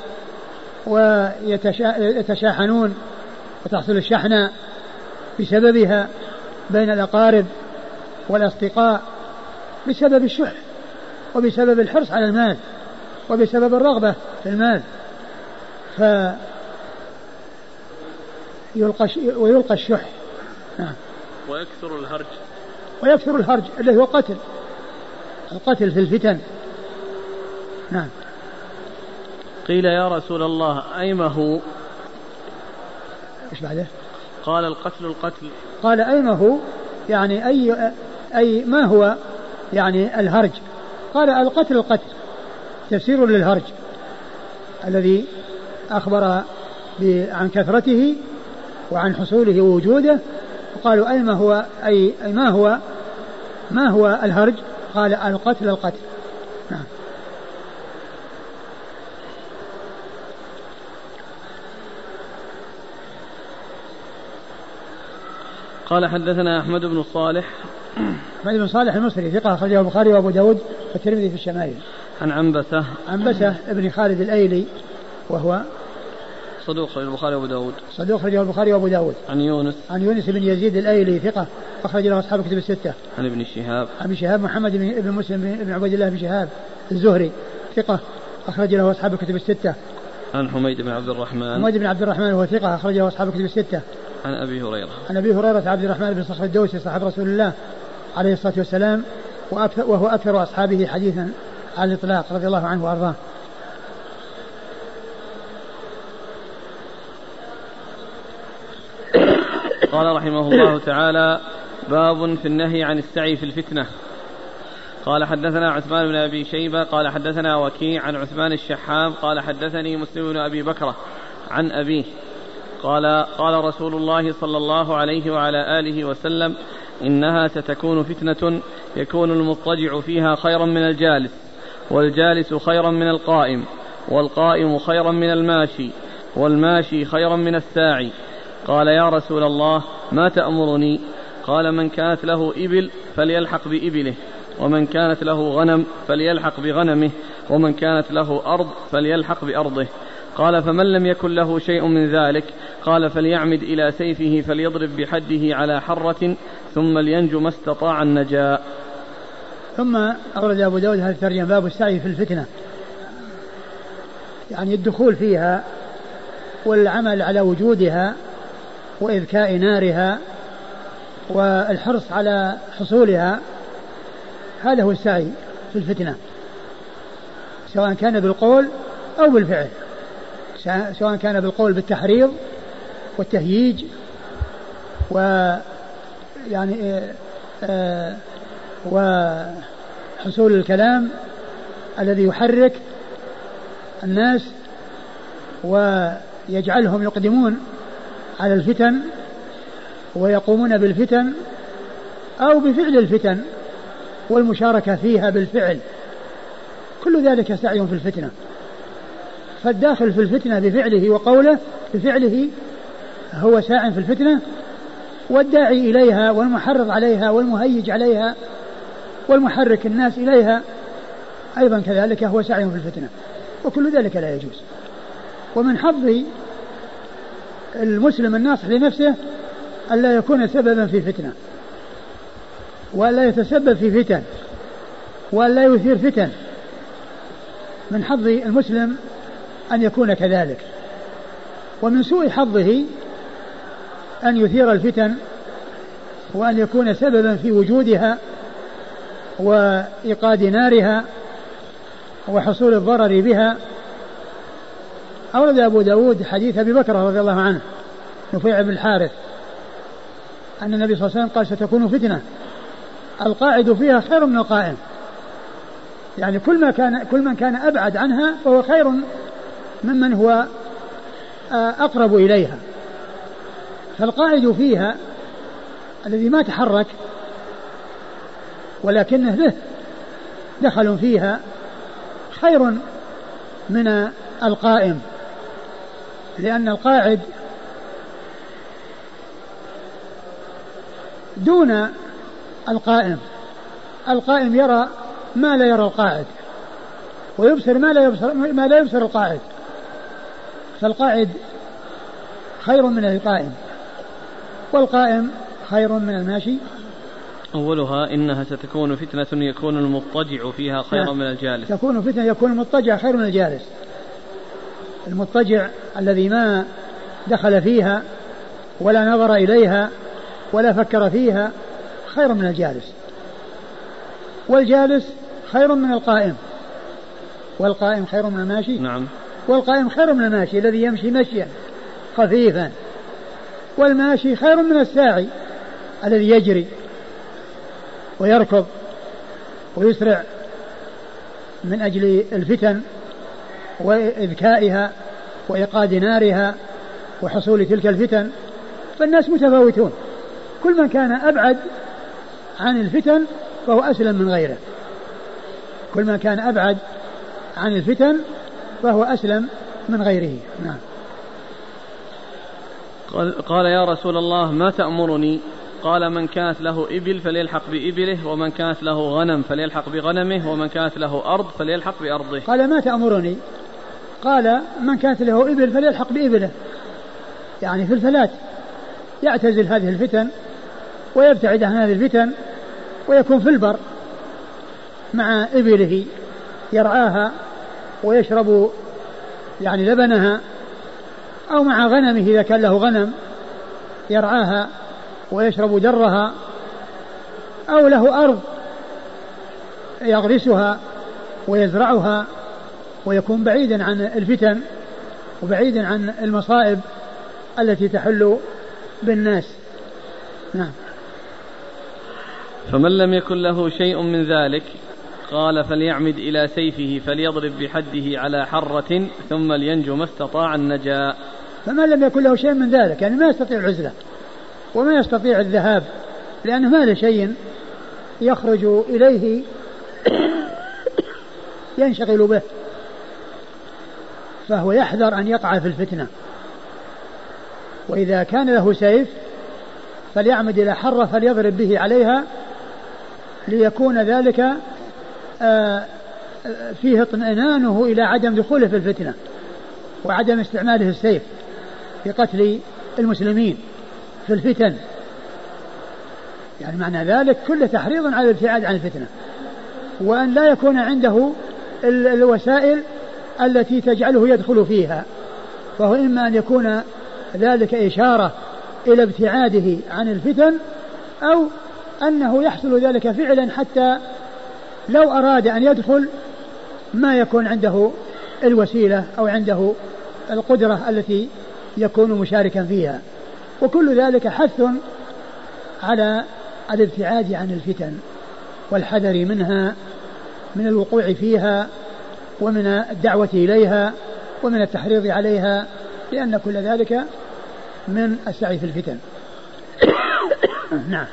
ويتشاحنون وتحصل الشحنة بسببها بين الأقارب والأصدقاء بسبب الشح وبسبب الحرص على المال وبسبب الرغبة في المال. ف يلقى ويلقى الشح. نعم. ويكثر الهرج. ويكثر الهرج الذي هو قتل. القتل في الفتن. نعم. قيل يا رسول الله أيما هو؟ إيش بعده؟ قال القتل القتل. قال أيما هو؟ يعني أي أي ما هو؟ يعني الهرج. قال القتل القتل. تفسير للهرج. الذي أخبر عن كثرته وعن حصوله ووجوده وقالوا أي ما هو أي, أي ما هو ما هو الهرج؟ قال القتل القتل. نعم. قال حدثنا أحمد بن صالح. أحمد بن صالح المصري ثقة أخرجه البخاري وأبو داود والترمذي في الشمائل. عن عنبسة. عنبسة ابن خالد الأيلي وهو صدوق خرج البخاري وأبو داود. صدوق خرج البخاري وأبو داود. عن يونس. عن يونس بن يزيد الأيلي ثقة أخرج له أصحاب كتب الستة. عن ابن شهاب. عن ابن شهاب محمد بن مسلم بن عبيد الله بن شهاب الزهري ثقة أخرج له أصحاب كتب الستة. عن حميد بن عبد الرحمن. حميد بن عبد الرحمن وهو ثقة أخرج له أصحاب كتب الستة. عن أبي هريرة. عن أبي هريرة عبد الرحمن بن صخر الدوسي صاحب رسول الله عليه الصلاة والسلام وهو أكثر أصحابه حديثا على الإطلاق رضي الله عنه وأرضاه. قال رحمه الله تعالى باب في النهي عن السعي في الفتنة. قال حدثنا عثمان بن أبي شيبة قال حدثنا وكيع عن عثمان الشحام قال حدثني مسلم بن أبي بكرة عن أبيه. قال قال رسول الله صلى الله عليه وعلى آله وسلم إنها ستكون فتنة يكون المضطجع فيها خيرا من الجالس والجالس خيرا من القائم والقائم خيرا من الماشي والماشي خيرا من الساعي. قال يا رسول الله ما تأمرني؟ قال من كانت له إبل فليلحق بإبله ومن كانت له غنم فليلحق بغنمه ومن كانت له أرض فليلحق بأرضه. قال فمن لم يكن له شيء من ذلك؟ قال فليعمد إلى سيفه فليضرب بحده على حرة ثم لينجو ما استطاع النجاء. ثم أورد أبو داود هذا الترجمة باب السعي في الفتنة. يعني الدخول فيها والعمل على وجودها وإذكاء نارها والحرص على حصولها هذا هو السعي في الفتنة سواء كان بالقول أو بالفعل سواء كان بالقول بالتحريض والتهييج و يعني آه، آه، وحصول الكلام الذي يحرك الناس ويجعلهم يقدمون على الفتن ويقومون بالفتن أو بفعل الفتن والمشاركة فيها بالفعل. كل ذلك سعي في الفتنة. فالداخل في الفتنة بفعله وقوله بفعله هو ساع في الفتنة والداعي إليها والمحرض عليها والمهيج عليها والمحرك الناس إليها أيضا كذلك هو سعي في الفتنة. وكل ذلك لا يجوز. ومن حظ المسلم الناصح لنفسه ألا يكون سببا في فتنة وألا يتسبب في فتن وألا يثير فتن من حظ المسلم أن يكون كذلك. ومن سوء حظه أن يثير الفتن وأن يكون سببا في وجودها وإيقاد نارها وحصول الضرر بها أورد أبو داود حديث أبي بكر رضي الله عنه نفيع بن الحارث أن النبي صلى الله عليه وسلم قال ستكون فتنة. القاعد فيها خير من القائم. يعني كل ما كان كل من كان أبعد عنها فهو خير ممن هو آه، أقرب إليها. فالقاعد فيها الذي ما تحرك ولكنه له دخل فيها خير من القائم. لأن القاعد دون القائم. القائم يرى ما لا يرى القاعد ويبصر ما لا يبصر ما لا يبصر القاعد. فالقاعد خير من القائم والقائم خير من الماشي. أولها إنها ستكون فتنة يكون المضطجع فيها خيرا نعم. من الجالس. تكون فتنة يكون المضطجع خير من الجالس. المضطجع الذي ما دخل فيها ولا نظر إليها ولا فكر فيها خير من الجالس. والجالس خير من القائم. والقائم خير من الماشي. نعم. والقائم خير من الماشي الذي يمشي مشيا خفيفا. والماشي خير من الساعي الذي يجري ويركض ويسرع من أجل الفتن وإذكائها وإيقاد نارها وحصول تلك الفتن فالناس متفاوتون. كل من كان أبعد عن الفتن فهو أسلم من غيره. كل من كان أبعد عن الفتن فهو أسلم من غيره. نعم. قال, قال يا رسول الله ما تأمرني؟ قال من كانت له إبل فليلحق بإبله ومن كانت له غنم فليلحق بغنمه ومن كانت له أرض فليلحق بأرضه. قال ما تأمرني؟ قال من كانت له إبل فليلحق بإبله. يعني في الفلاة يعتزل هذه الفتن ويبتعد عن هذه الفتن ويكون في البر مع إبله. يرعاها ويشرب يعني لبنها أو مع غنمه إذا كان له غنم يرعاها ويشرب درها أو له أرض يغرسها ويزرعها ويكون بعيدا عن الفتن وبعيدا عن المصائب التي تحل بالناس. نعم. فمن لم يكن له شيء من ذلك قال فليعمد إلى سيفه فليضرب بحده على حرة ثم لينجو ما استطاع النجاة فمن لم يكن له شيء من ذلك يعني ما يستطيع العزلة وما يستطيع الذهاب لأنه ما له شيء يخرج إليه [COUGHS] ينشغل به. فهو يحذر أن يقع في الفتنة. وإذا كان له سيف فليعمد إلى حرة فليضرب به عليها ليكون ذلك آه، آه، فيه اطمئنانه إلى عدم دخوله في الفتنة وعدم استعماله السيف في قتل المسلمين في الفتن. يعني معنى ذلك كله تحريض على الابتعاد عن الفتنة وأن لا يكون عنده الوسائل التي تجعله يدخل فيها. فهو إما أن يكون ذلك إشارة إلى ابتعاده عن الفتن أو أنه يحصل ذلك فعلا حتى لو أراد أن يدخل ما يكون عنده الوسيلة أو عنده القدرة التي يكون مشاركا فيها. وكل ذلك حث على الابتعاد عن الفتن والحذر منها من الوقوع فيها ومن الدعوة إليها ومن التحريض عليها لأن كل ذلك من السعي في الفتن [COUGHS] نعم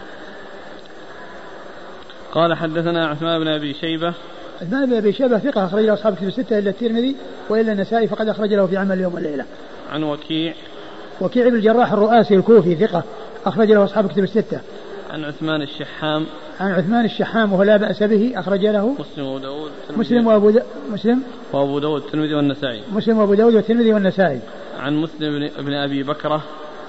قال حدثنا عثمان بن أبي شيبة عثمان بن أبي شيبة ثقة أخرج له أصحاب كتب الستة إلا الترمذي وإلا النسائي فقد أخرج له في عمل اليوم والليله. عن وكيع وكيع بن الجراح الرؤاسي الكوفي ثقة أخرج له أصحاب كتب الستة. عن عثمان الشحام. عن عثمان الشحام وهو لا بأس به أخرج له مسلم وأبو داود مسلم وأبو دا مسلم؟ وأبو داود الترمذي والنسائي. مسلم وأبو داود والترمذي والنسائي. عن مسلم بن أبي بكرة.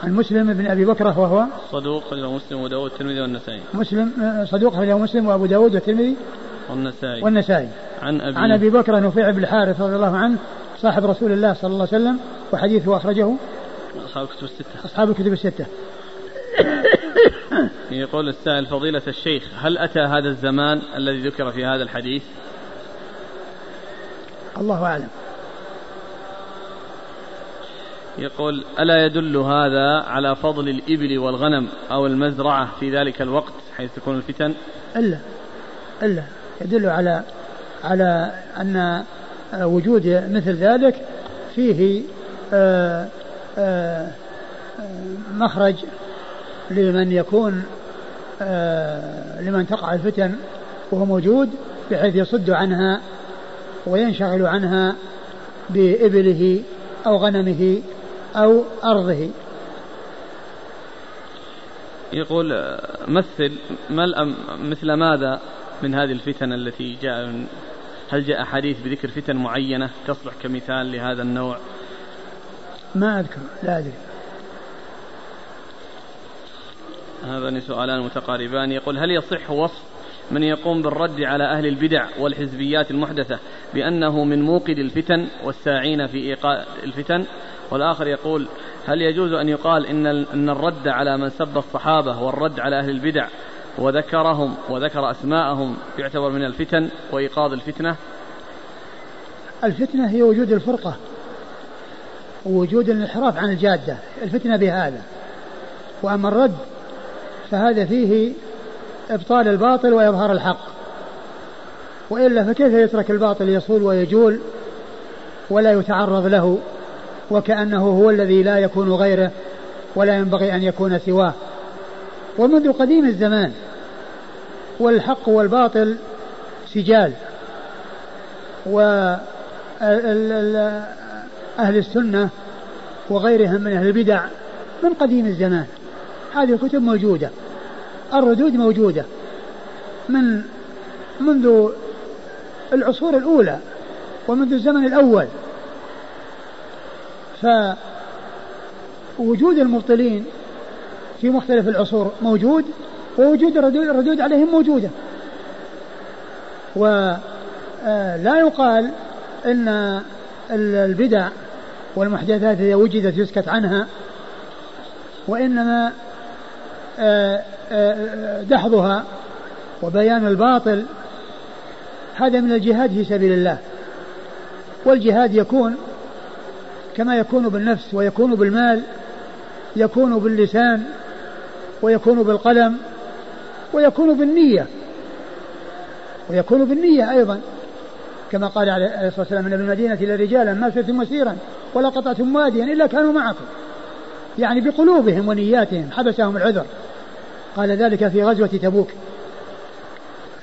عن مسلم بن أبي بكر وهو؟ صدوق له مسلم وأبو داود والترمذي والنسائي. مسلم صدوق له مسلم وأبو داود والترمذي والنسائي. والنسائي. عن ابي عن أبي بكر نفيع بن الحارث رضي الله عنه صاحب رسول الله صلى الله عليه وسلم وحديثه أخرجه. أصحاب الكتب الستة. أصحاب الكتب الستة. يقول السائل فضيلة الشيخ هل أتى هذا الزمان الذي ذكر في هذا الحديث؟ الله أعلم. يقول ألا يدل هذا على فضل الإبل والغنم أو المزرعة في ذلك الوقت حيث تكون الفتن؟ إلا إلا. يدل على على أن وجود مثل ذلك فيه آه، آه، مخرج لمن يكون آه، لمن تقع الفتن وهو موجود بحيث يصد عنها وينشغل عنها بإبله أو غنمه أو أرضه. يقول مثل مثل ماذا من هذه الفتن التي جاء؟ هل جاء حديث بذكر فتن معينة تصلح كمثال لهذا النوع؟ ما أذكر لا أدري. هذان سؤالان متقاربان. يقول هل يصح وصف من يقوم بالرد على أهل البدع والحزبيات المحدثة بأنه من موقد الفتن والساعين في إيقاع الفتن؟ والآخر يقول هل يجوز أن يقال إن أن الرد على من سب الصحابة والرد على أهل البدع وذكرهم وذكر أسماءهم يعتبر من الفتن وإيقاظ الفتنة؟ الفتنة هي وجود الفرقة ووجود الانحراف عن الجادة. الفتنة بهذا. وأما الرد فهذا فيه إبطال الباطل وإظهار الحق. وإلا فكيف يترك الباطل يصول ويجول ولا يتعرض له وكأنه هو الذي لا يكون غيره ولا ينبغي أن يكون سواه؟ ومنذ قديم الزمان والحق والباطل سجال و أهل السنة وغيرهم من أهل البدع من قديم الزمان. هذه الكتب موجودة. الردود موجودة. من منذ العصور الأولى ومنذ الزمن الأول. فوجود المبطلين في مختلف العصور موجود ووجود الردود عليهم موجودة. ولا يقال إن البدع والمحدثات إذا وجدت يسكت عنها آه، آه، دحضها وبيان الباطل هذا من الجهاد في سبيل الله. والجهاد يكون كما يكون بالنفس ويكون بالمال يكون باللسان ويكون بالقلم ويكون بالنية ويكون بالنية أيضا. كما قال عليه الصلاة والسلام من المدينة إلى رجالا ما سرتم مسيرا ولا قطعتم واديا إلا كانوا معكم. يعني بقلوبهم ونياتهم حبسهم العذر. قال ذلك في غزوة تبوك.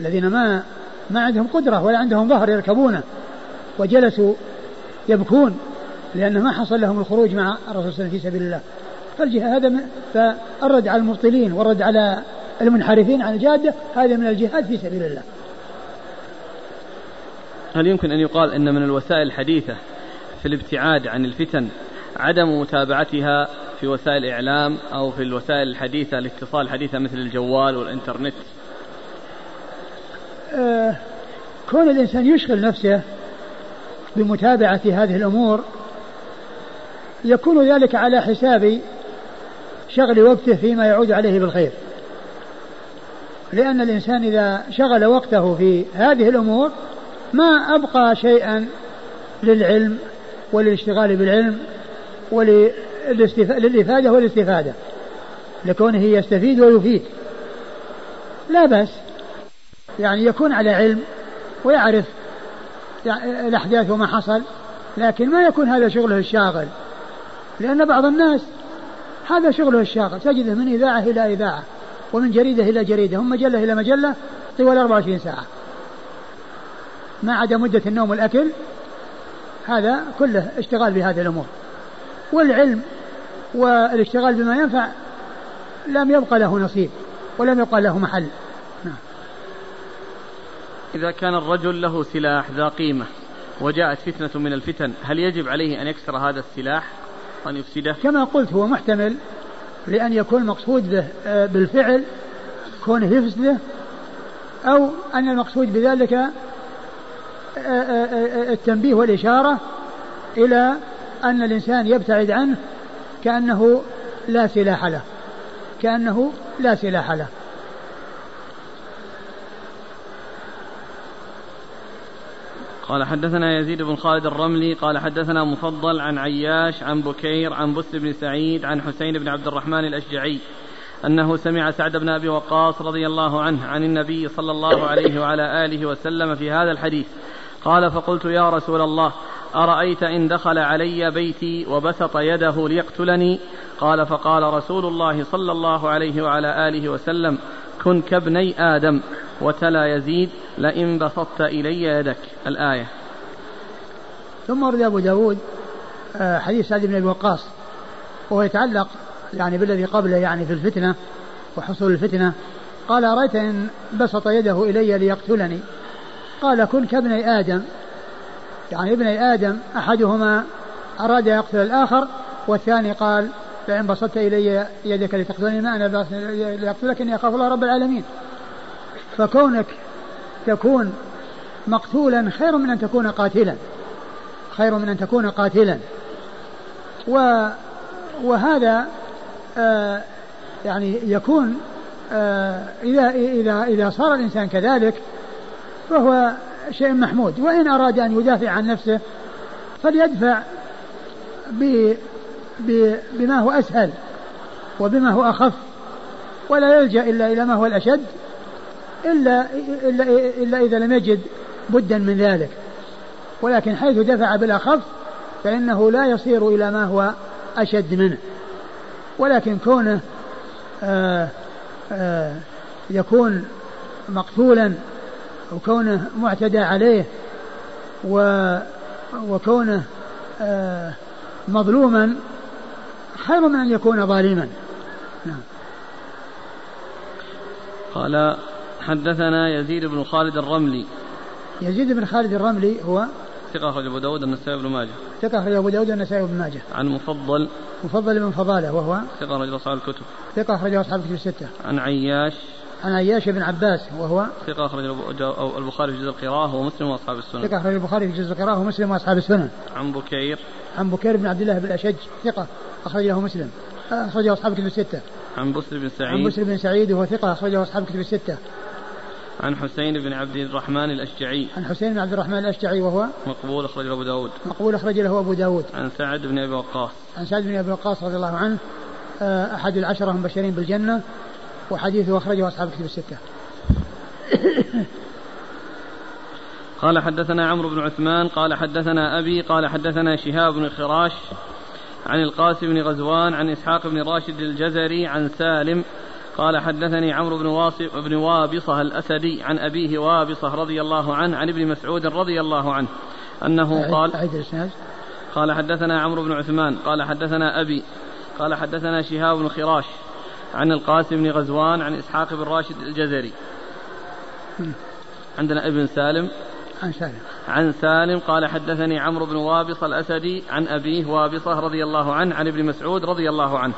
الذين ما ما عندهم قدرة ولا عندهم ظهر يركبونه وجلسوا يبكون لأن ما حصل لهم الخروج مع الرسول صلى الله عليه وسلم في سبيل الله. فالجهاد هذا من فالرد على المبطلين والرد على المنحرفين عن الجادة هذا من الجهاد في سبيل الله. هل يمكن أن يقال أن من الوسائل الحديثة في الابتعاد عن الفتن عدم متابعتها في وسائل الإعلام أو في الوسائل الحديثة الاتصال الحديثة مثل الجوال والإنترنت. آه كون الإنسان يشغل نفسه بمتابعة هذه الأمور يكون ذلك على حساب شغل وقته فيما يعود عليه بالخير. لأن الإنسان إذا شغل وقته في هذه الأمور ما أبقى شيئا للعلم وللاشتغال بالعلم وللإفادة والاستفادة لكونه يستفيد ويفيد. لا بأس. يعني يكون على علم ويعرف الأحداث وما حصل لكن ما يكون هذا شغله الشاغل. لأن بعض الناس هذا شغله الشاغل. تجده من إذاعة إلى إذاعة ومن جريدة إلى جريدة ومن مجلة إلى مجلة طوال 24 ساعة. ما عدا مدة النوم والأكل هذا كله اشتغال بهذه الأمور. والعلم والاشتغال بما ينفع لم يبقى له نصيب ولم يبقى له محل. نعم. إذا كان الرجل له سلاح ذا قيمة وجاءت فتنة من الفتن هل يجب عليه أن يكسر هذا السلاح؟ وأن يفسده؟ كما قلت هو محتمل لأن يكون المقصود به آه، بالفعل كونه يفسده أو أن المقصود بذلك آه، آه، التنبيه والإشارة إلى أن الإنسان يبتعد عنه كأنه لا سلاح له. كأنه لا سلاح له. قال حدثنا يزيد بن خالد الرملي قال حدثنا مفضل عن عياش عن بكير عن بس بن سعيد عن حسين بن عبد الرحمن الأشجعي أنه سمع سعد بن أبي وقاص رضي الله عنه عن النبي صلى الله عليه وعلى آله وسلم في هذا الحديث. قال فقلت يا رسول الله أرأيت إن دخل علي بيتي وبسط يده ليقتلني؟ قال فقال رسول الله صلى الله عليه وعلى آله وسلم كن كابني آدم وتلا يزيد لئن بسطت إلي يدك. الآية. ثم ورد أبو داود آه، حديث سعد بن أبي وقاص وهو يتعلق يعني بالذي قبله يعني في الفتنة وحصول الفتنة. قال أرأيت إن بسط يده إلي ليقتلني؟ قال كن كابني آدم يعني ابني آدم أحدهما أراد يقتل الآخر والثاني قال لئن بسطت إلي يدك لتقتلني ما أنا لأقتلك إني أخاف الله رب العالمين. فكونك تكون مقتولا خير من أن تكون قاتلا. خير من أن تكون قاتلا. و وهذا آه يعني يكون آه إذا إذا إذا صار الإنسان كذلك فهو شيء محمود. وإن أراد أن يدافع عن نفسه فليدفع ب ب بما هو أسهل وبما هو أخف. ولا يلجأ إلا إلى ما هو الأشد إلا إلا إلا إذا لم يجد بدا من ذلك. ولكن حيث دفع بالأخف فإنه لا يصير إلى ما هو أشد منه. ولكن كونه آآ آآ يكون مقتولا وكونه معتدى عليه و وكونه مظلوما خير من أن يكون ظالما. نعم. قال حدثنا يزيد بن خالد الرملي. يزيد بن خالد الرملي هو؟ ثقة أخرج أبو داود النسائي بن ماجه. ثقة أخرج أبو داود النسائي بن ماجه. عن مفضل. مفضل بن فضالة وهو؟ ثقة أخرج أصحاب الكتب. ثقة أخرج أصحاب الكتب الستة. عن عياش. عن عياش بن عباس وهو ثقة أخرج البخاري في جزء القراءة ومسلم وأصحاب السنن ثقة أخرج البخاري في جزء القراءة ومسلم وأصحاب السنن عن بكير. عن بكير بن عبد الله بن الأشج ثقة أخرجه مسلم أخرجه أصحاب الكتب الستة. عن بسر بن سعيد. عن بسر بن سعيد وهو ثقة أخرجه أصحاب الكتب الستة. عن حسين بن عبد الرحمن الأشجعي. عن حسين بن عبد الرحمن الأشجعي وهو مقبول أخرج له أبو داود. مقبول أخرج له أبو داود. عن سعد بن أبي وقاص. عن سعد بن أبي وقاص رضي الله عنه أحد العشرة المبشرين بالجنة. وحديثه أخرجه أصحاب الكتب الستة. قال حدثنا عمرو بن عثمان قال حدثنا أبي قال حدثنا شهاب بن خراش عن القاسم بن غزوان عن إسحاق بن راشد الجزري عن سالم. قال حدثني عمرو بن واصف بن وابصة الأسدي عن أبيه وابصة رضي الله عنه عن ابن مسعود رضي الله عنه أنه قال قال حدثنا عمرو بن عثمان قال حدثنا أبي قال حدثنا شهاب بن خراش. عن القاسم بن غزوان عن إسحاق بن راشد الجزري. عندنا ابن سالم. عن سالم. عن سالم قال حدثني عمرو بن وابصة الأسدي عن أبيه وابصة رضي الله عنه عن ابن مسعود رضي الله عنه.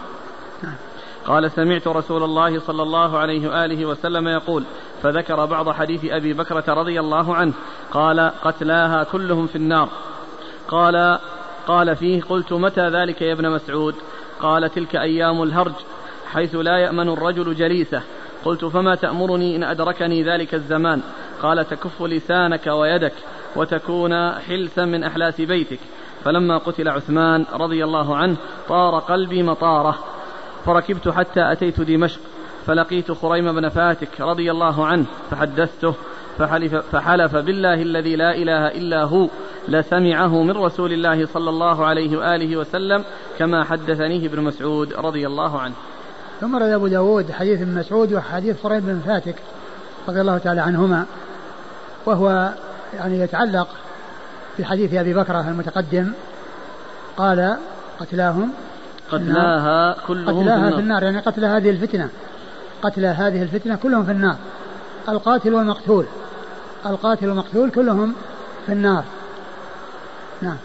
قال سمعت رسول الله صلى الله عليه وآله وسلم يقول فذكر بعض حديث أبي بكرة رضي الله عنه. قال قتلاها كلهم في النار. قال قال فيه قلت متى ذلك يا ابن مسعود؟ قال تلك أيام الهرج. حيث لا يأمن الرجل جليسه. قلت فما تأمرني إن أدركني ذلك الزمان؟ قال تكف لسانك ويدك وتكون حلسا من أحلاس بيتك. فلما قتل عثمان رضي الله عنه طار قلبي مطاره. فركبت حتى أتيت دمشق فلقيت خريم بن فاتك رضي الله عنه فحدثته فحلف, فحلف بالله الذي لا إله إلا هو لسمعه من رسول الله صلى الله عليه وآله وسلم كما حدثنيه ابن مسعود رضي الله عنه. ثم روى أبو داود حديث ابن مسعود وحديث خريم بن فاتك رضي الله تعالى عنهما وهو يعني يتعلق في حديث أبي بكرة المتقدم قال قتلاهم قتلاها كلهم قتلاها في النار, في النار يعني قتل هذه الفتنة قتل هذه الفتنة كلهم في النار. القاتل والمقتول القاتل والمقتول كلهم في النار. نعم.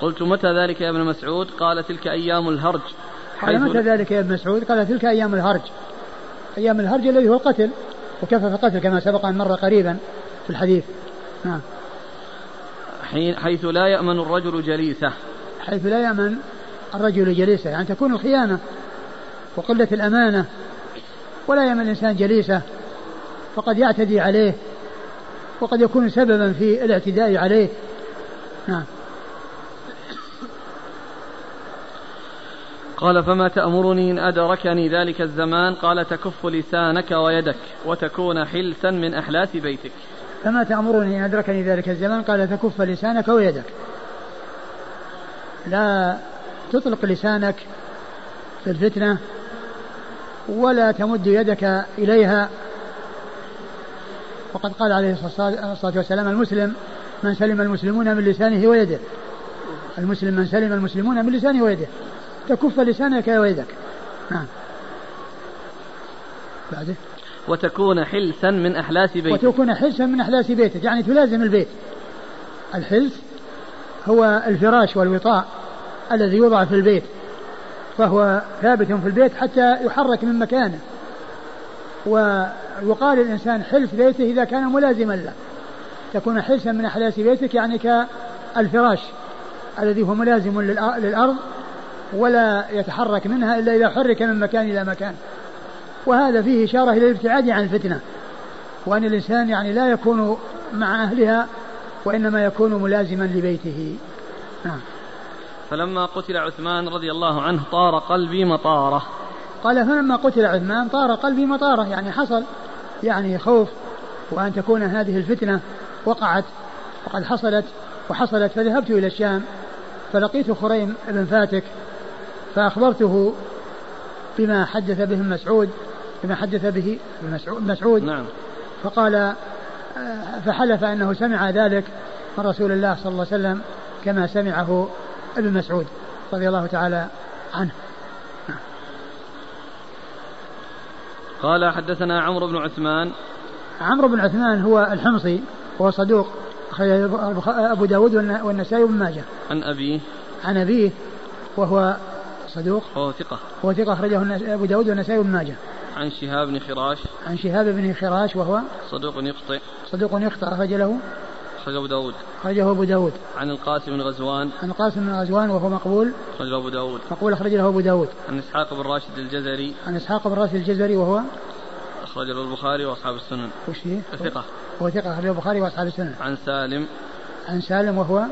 قلت متى ذلك يا ابن مسعود؟ قال تلك أيام الهرج. قال متى ذلك يا ابن مسعود؟ قال تلك أيام الهرج. أيام الهرج الذي هو القتل وكفف قتل كما سبق أن مر قريبا في الحديث. نعم. حين حيث لا يأمن الرجل جليسه. حيث لا يأمن الرجل جليسه. يعني تكون الخيانة وقلة الأمانة ولا يأمن الإنسان جليسه فقد يعتدي عليه وقد يكون سببا في الاعتداء عليه. نعم. قال فما تأمرني إن أدركني ذلك الزمان؟ قال تكف لسانك ويدك وتكون حلسا من أحلاس بيتك. فما تأمرني إن أدركني ذلك الزمان؟ قال تكف لسانك ويدك. لا تطلق لسانك في الفتنة ولا تمد يدك إليها. وقد قال عليه الصلاة والسلام المسلم من سلم المسلمون من لسانه ويده. المسلم من سلم المسلمون من لسانه ويده. تكف لسانك ويدك. نعم. بعده. وتكون حلسا من أحلاس بيتك. وتكون حلسا من أحلاس بيتك. يعني تلازم البيت. الحلس هو الفراش والوطاء الذي يوضع في البيت. فهو ثابت في البيت حتى يحرك من مكانه. ويقال الإنسان حلف بيته إذا كان ملازما له. تكون حلسا من أحلاس بيتك يعني كالفراش الذي هو ملازم للأرض ولا يتحرك منها إلا إذا حرك من مكان إلى مكان. وهذا فيه إشارة إلى الابتعاد عن الفتنة. وأن الإنسان يعني لا يكون مع أهلها وإنما يكون ملازما لبيته. نعم. فلما قتل عثمان رضي الله عنه طار قلبي مطاره. قال فلما قتل عثمان طار قلبي مطاره. يعني حصل يعني خوف وأن تكون هذه الفتنة وقعت. وقد حصلت وحصلت فذهبت إلى الشام فلقيت خريم بن فاتك فأخبرته بما حدث به مسعود بما حدث به مسعود نعم. فقال آه، فحلف أنه سمع ذلك من رسول الله صلى الله عليه وسلم كما سمعه ابن مسعود رضي الله تعالى عنه. قال حدثنا عمرو بن عثمان. عمرو بن عثمان هو الحمصي وهو صدوق أبو داود والنسائي وابن ماجه. عن أبيه. عن أبيه وهو صدوق؟ وهو ثقة. وهو ثقة أخرجه أبو داود والنسائي وابن ماجه. عن شهاب بن خراش. عن شهاب بن خراش وهو؟ صدوق يخطئ. صدوق يخطئ أخرج له؟ أخرجه أبو داود. أخرجه أبو داود. عن القاسم بن غزوان. عن القاسم بن غزوان وهو مقبول؟ أخرجه أبو داود. مقبول أخرج له أبو داود. عن إسحاق بن راشد الجزري. عن إسحاق بن راشد الجزري وهو؟ أخرج له البخاري وأصحاب السنن. وش هي؟ ثقة. هو ثقة أخرجه البخاري وأصحاب السنن. عن سالم. عن سالم وهو؟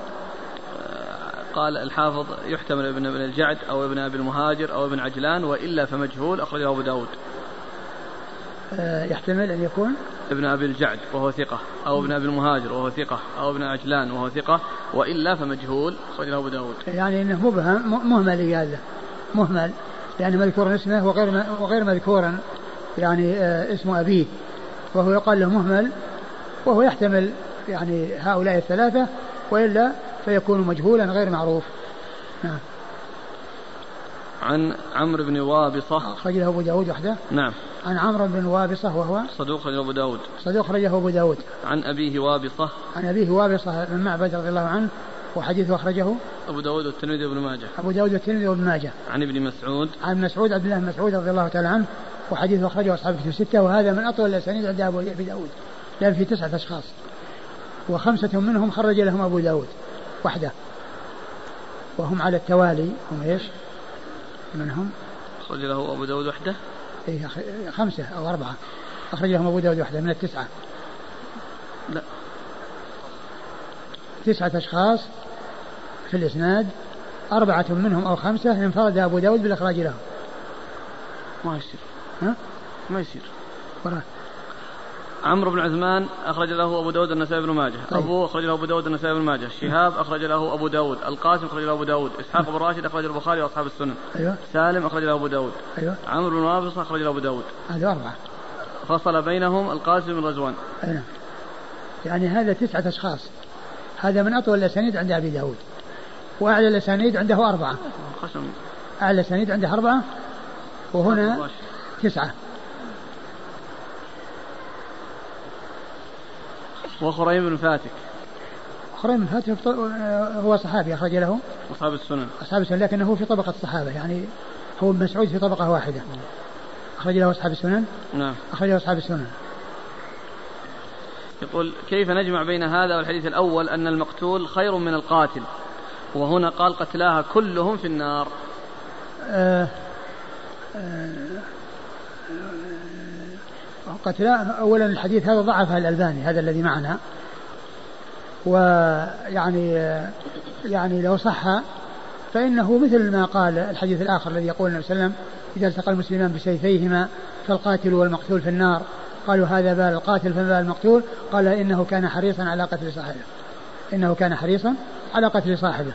قال الحافظ يحتمل ابن ابن الجعد أو ابن أبي المهاجر أو ابن عجلان وإلا فمجهول أخرجه أبو داود. آه، يحتمل أن يكون؟ ابن أبي الجعد وهو ثقة أو ابن أبي المهاجر وهو ثقة أو ابن عجلان وهو ثقة وإلا فمجهول أخرجه أبو داود. يعني أنه مبهم مهمل هذا مهمل يعني مذكور اسمه وغير وغير مذكورا يعني آه، اسم أبيه. وهو يقال له مهمل وهو يحتمل يعني هؤلاء الثلاثة وإلا فيكون مجهولا غير معروف. نعم. عن عمرو بن وابصة. أخرجه أبو داود وحده. نعم. عن عمرو بن وابصة وهو؟ صدوق أخرجه أبو داود. صدوق أخرجه أبو داود. عن أبيه وابصة. عن أبيه وابصة بن معبد رضي الله عنه وحديثه أخرجه. أبو داود والترمذي وابن ماجه. أبو داود والترمذي وابن ماجه. عن ابن مسعود. عن مسعود عبد الله بن مسعود رضي الله تعالى عنه وحديثه أخرجه أصحاب الكتب الستة وهذا من أطول الأسانيد عند أبو داود لأن في تسعة أشخاص وخمسة منهم خرج لهم أبو داود. وحده. وهم على التوالي هم إيش؟ من هم أخرج له أبو داود وحده. إيه خمسة أو أربعة. أخرج لهم أبو داود وحده من التسعة. لا. تسعة أشخاص في الإسناد أربعة منهم أو خمسة انفرد أبو داود بالإخراج لهم. ما يصير. ها؟ ما يصير. عمرو بن عثمان أخرج له أبو داود النسائي بن ماجه. طيب. أبوه أخرج له أبو داود النسائي بن ماجه. شهاب أخرج له أبو داود. القاسم أخرج له أبو داود. إسحاق بن راشد أخرج البخاري وأصحاب السنن أيوه. سالم أخرج له أبو داود. أيوه. عمرو بن وابص أخرج له أبو داود. هذا أربعة. فصل بينهم القاسم بن رزوان. أيوه. يعني هذا تسعة أشخاص. هذا من أطول الأسانيد عند أبي داود. وأعلى الأسانيد عنده أربعة. أعلى الأسانيد عنده أربعة. وهنا تسعة. وخريم بن فاتك خريم بن فاتك هو صحابي أخرج له. أصحاب السنن. أصحاب السنن لكنه في طبقة الصحابة يعني هو مسعود في طبقة واحدة. أخرج له أصحاب السنن؟ نعم. أخرج له أصحاب السنن. يقول كيف نجمع بين هذا والحديث الأول أن المقتول خير من القاتل؟ وهنا قال قتلاها كلهم في النار. آه آه قتلا اولا الحديث هذا ضعفه الألباني هذا الذي معنا. ويعني يعني لو صح فإنه مثل ما قال الحديث الآخر الذي يقول النبي صلى الله عليه وسلم إذا التقى المسلمان بسيفيهما فالقاتل والمقتول في النار. قالوا هذا بال القاتل فما بال المقتول؟ قال إنه كان حريصا على قتل صاحبه. إنه كان حريصا على قتل صاحبه.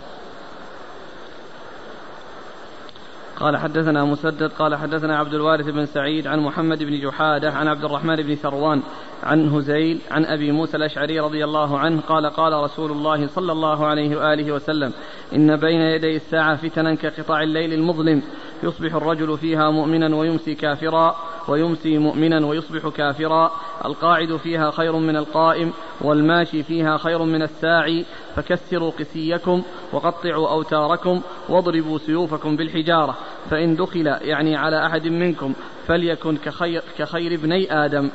قال حدثنا مسدد قال حدثنا عبد الوارث بن سعيد عن محمد بن جحادة عن عبد الرحمن بن ثروان عن هزيل عن أبي موسى الأشعري رضي الله عنه قال قال رسول الله صلى الله عليه وآله وسلم إن بين يدي الساعة فتنا كقطاع الليل المظلم يصبح الرجل فيها مؤمنا ويمسي كافرا ويمسي مؤمنا ويصبح كافرا القاعد فيها خير من القائم والماشي فيها خير من الساعي فكسروا قسيكم وقطعوا أوتاركم واضربوا سيوفكم بالحجارة فإن دخل يعني على أحد منكم فليكن كخير, كخير ابني آدم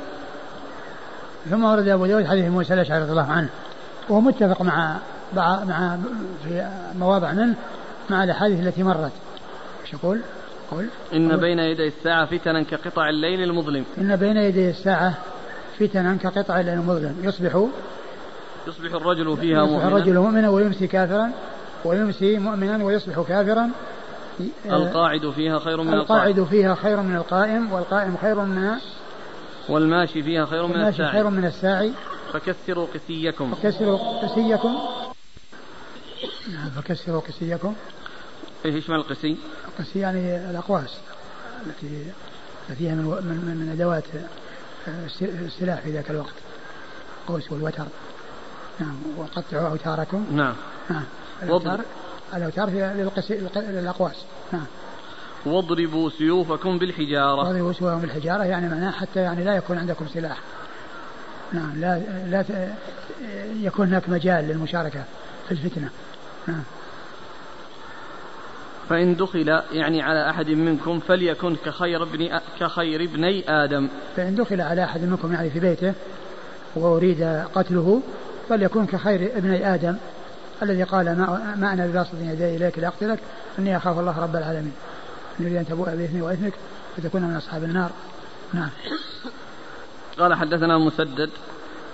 ثم ورد أبو داود حديث موسى الأشعري رضي الله عنه وهو متفق مع مع في مواضع منه مع الأحاديث التي مرت. إيش يقول؟ قل إن بين يدي الساعة فتنا كقطع الليل المظلم. إن بين يدي الساعة فتنا كقطع الليل المظلم. يصبح يصبح الرجل فيها يصبح مؤمنا. الرجل مؤمنا ويمسي كافرا ويمسي مؤمنا ويصبح كافرا. القاعد فيها خير من القاعد القائم فيها خير من القائم والقائم خير من والماشي فيها خير من الساعي. خير من الساعي. فكسروا قسيكم. فكسروا قسيكم. نعم فكسروا قسيكم. إيش معنى القسي؟ القسي يعني الأقواس التي هي من من, من أدوات آه، السلاح في ذاك الوقت. قوس والوتر. نعم وقطعوا أوتاركم. نعم. نعم الاوتار الأوتار هي للأقواس. نعم. واضربوا سيوفكم بالحجارة. واضربوا سيوفكم بالحجارة يعني معناه حتى يعني لا يكون عندكم سلاح. نعم لا لا يكون هناك مجال للمشاركة في الفتنة. نعم. فإن دخل يعني على أحد منكم فليكن كخير ابن كخير ابني آدم. فإن دخل على أحد منكم يعني في بيته وأريد قتله فليكن كخير ابني آدم الذي قال ما, ما أنا بباسط يدي إليك لأقتلك إني أخاف الله رب العالمين. نريد أن تبوء بإثمي وإثمك فتكون من أصحاب النار نعم قال حدثنا مسدد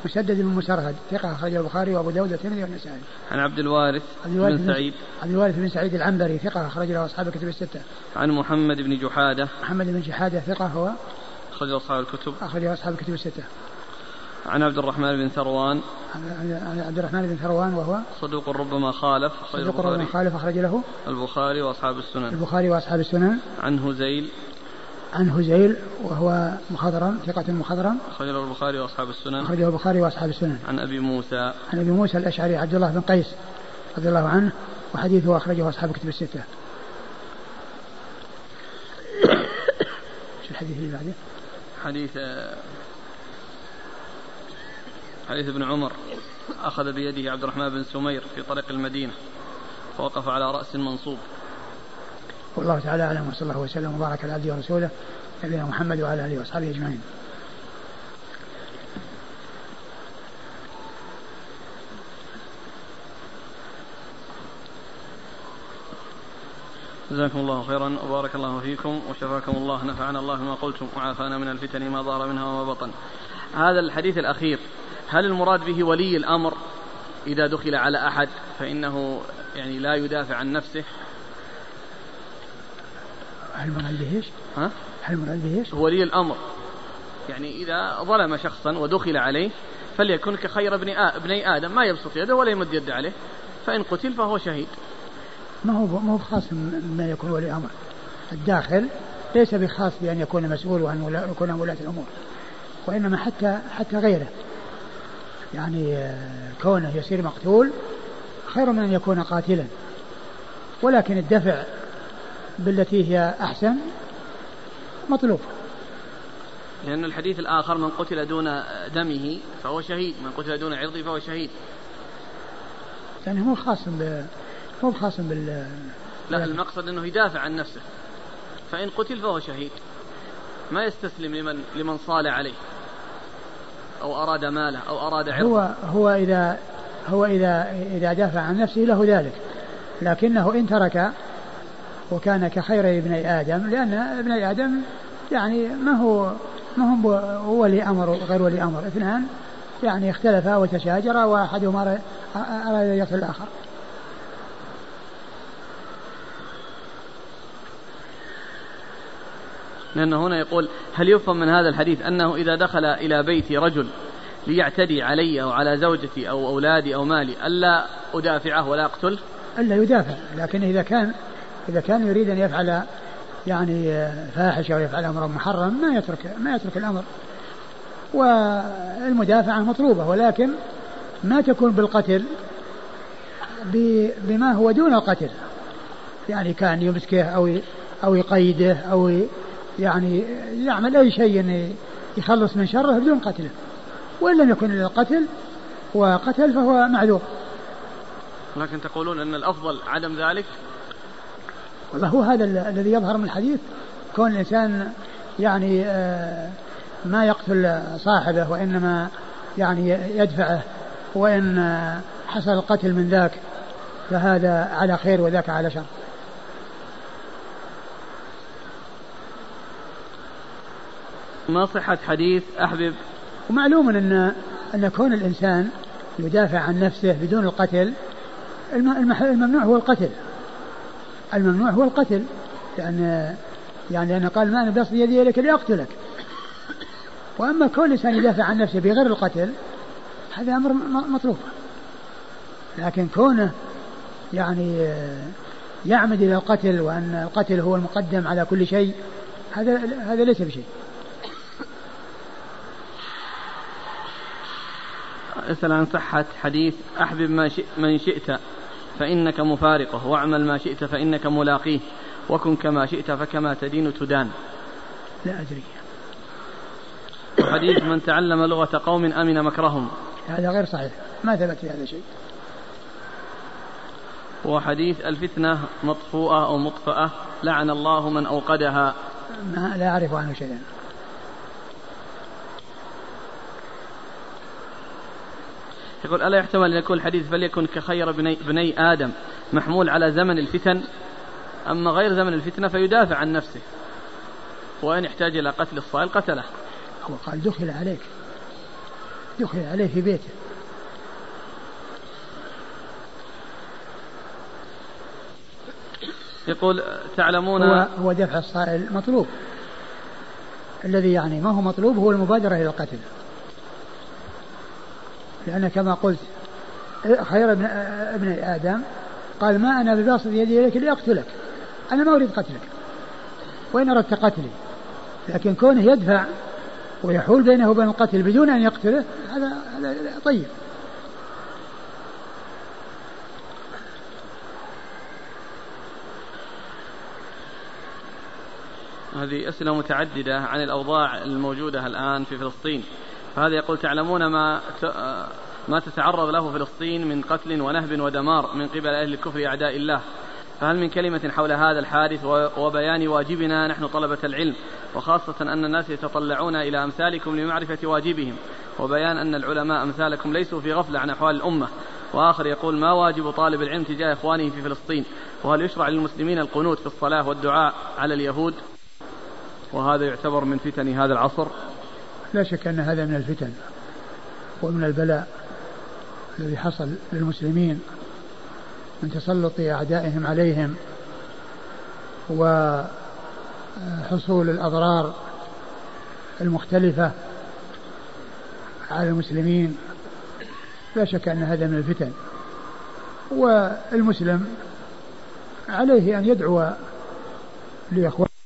مسدد بن مسرهد ثقة أخرجه البخاري وأبو داود والترمذي والنسائي. عن عبد الوارث, عبد الوارث بن سعيد. عبد الوارث بن سعيد العنبري ثقة أخرج له أصحاب الكتب الستة. عن محمد بن جحادة. محمد بن جحادة ثقة هو أخرج أصحاب الكتب. أخرج أصحاب الكتب الستة. عن عبد الرحمن بن ثروان. عن عبد الرحمن بن ثروان وهو صدوق ربما خالف صدوق ربما خالف أخرج له البخاري وأصحاب السنن. البخاري وأصحاب السنن. عن هزيل. عن هزيل وهو مخضرم ثقة مخضرم. أخرجه البخاري وأصحاب السنن. أخرجه البخاري وأصحاب السنن. عن أبي موسى. عن أبي موسى الأشعري عبد الله بن قيس رضي الله عنه وحديثه أخرجه أصحاب الكتب الستة. شو الحديث اللي بعده؟ حديث حديث ابن عمر أخذ بيده عبد الرحمن بن سمير في طريق المدينة فوقف على رأس منصوب. والله تعالى أعلم وصلى الله وسلم وبارك على عبده ورسوله نبينا محمد وعلى آله وأصحابه أجمعين. جزاكم الله خيرا وبارك الله فيكم وشفاكم الله نفعنا الله ما قلتم وعافانا من الفتن ما ظهر منها وما بطن. هذا الحديث الأخير هل المراد به ولي الأمر إذا دخل على أحد فإنه يعني لا يدافع عن نفسه هل المراد به إيش؟ ها؟ هل المراد به إيش؟ ولي الأمر يعني إذا ظلم شخصا ودخل عليه فليكن كخير ابن ابني آدم ما يبسط يده ولا يمد يده عليه فإن قتل فهو شهيد ما هو ما هو خاص بما يكون ولي أمر الداخل ليس بخاص بأن يكون مسؤول وأن يكون ولاة الأمور وإنما حتى حتى غيره يعني آه، كونه يصير مقتول خير من أن يكون قاتلا. ولكن الدفع بالتي هي أحسن مطلوب. لأن الحديث الآخر من قتل دون دمه فهو شهيد من قتل دون عرضه فهو شهيد. يعني هو خاص ب هو خاص بال لا المقصد أنه يدافع عن نفسه. فإن قتل فهو شهيد. ما يستسلم لمن لمن صال عليه. أو أراد ماله أو أراد عرضه. هو هو إذا هو إذا إذا دافع عن نفسه له ذلك. لكنه إن ترك وكان كخير ابني آدم لأن ابني آدم يعني ما هو ما هو ولي أمر وغير ولي أمر. اثنان يعني اختلفا وتشاجرا وأحدهما أراد يقتل الآخر. لأنه هنا يقول هل يفهم من هذا الحديث أنه إذا دخل إلى بيتي رجل ليعتدي علي أو على زوجتي أو أولادي أو مالي ألا أدافعه ولا أقتله ألا يدافع لكن إذا كان إذا كان يريد أن يفعل يعني فاحشة أو يفعل أمرا محرم ما يترك ما يترك الأمر. والمدافعة مطلوبة ولكن ما تكون بالقتل بما هو دون القتل. يعني كان يمسكه أو أو يقيده أو يعني يعمل أي شيء يخلص من شره بدون قتله وإن لم يكن إلا القتل وقتل فهو معذور. لكن تقولون أن الأفضل عدم ذلك؟ والله هو هذا الذي يظهر من الحديث. كون الإنسان يعني آه، ما يقتل صاحبه وإنما يعني يدفعه وإن حصل القتل من ذاك فهذا على خير وذاك على شر. ما صحة حديث أحبب. ومعلوم أن أن كون الإنسان يدافع عن نفسه بدون القتل الممنوع هو القتل. الممنوع هو القتل. لأن يعني لأنه قال ما أنا بصد يدي إليك لأقتلك. وأما كون الإنسان يدافع عن نفسه بغير القتل هذا أمر مطلوب لكن كونه يعني يعمد إلى القتل وأن القتل هو المقدم على كل شيء هذا هذا ليس بشيء. اسأل عن صحة حديث أحبب ما شئ من شئت فإنك مفارقه واعمل ما شئت فإنك ملاقيه وكن كما شئت فكما تدين تدان. لا أدري. وحديث من تعلم لغة قوم أمن مكرهم. هذا غير صحيح. ما ثبت في هذا شيء. وحديث الفتنة مطفوءة أو مطفأة لعن الله من أوقدها. ما لا أعرف عنه شيئا. يقول ألا يحتمل أن يكون الحديث فليكن كخير بني, بني آدم محمول على زمن الفتن؟ أما غير زمن الفتنة فيدافع عن نفسه. وإن احتاج إلى قتل الصائل قتله. هو قال دخل عليك. دخل عليه في بيته. يقول تعلمون هو, هو دفع الصائل مطلوب. الذي يعني ما هو مطلوب هو المبادرة إلى القتل. لأن كما قلت خير ابن, ابن آدم قال ما أنا بباسط يدي إليك لأقتلك أنا ما أريد قتلك وإن أردت قتلي لكن كونه يدفع ويحول بينه وبين القتل بدون أن يقتله هذا هذا طيب. هذه أسئلة متعددة عن الأوضاع الموجودة الآن في فلسطين. فهذا يقول تعلمون ما ما تتعرض له فلسطين من قتل ونهب ودمار من قبل أهل الكفر أعداء الله. فهل من كلمة حول هذا الحادث وبيان واجبنا نحن طلبة العلم وخاصة أن الناس يتطلعون إلى أمثالكم لمعرفة واجبهم وبيان أن العلماء أمثالكم ليسوا في غفلة عن أحوال الأمة. وآخر يقول ما واجب طالب العلم تجاه إخوانه في فلسطين؟ وهل يشرع للمسلمين القنوت في الصلاة والدعاء على اليهود؟ وهذا يعتبر من فتن هذا العصر. لا شك أن هذا من الفتن ومن البلاء الذي حصل للمسلمين من تسلط أعدائهم عليهم وحصول الأضرار المختلفة على المسلمين. لا شك أن هذا من الفتن. والمسلم عليه أن يدعو لإخوانه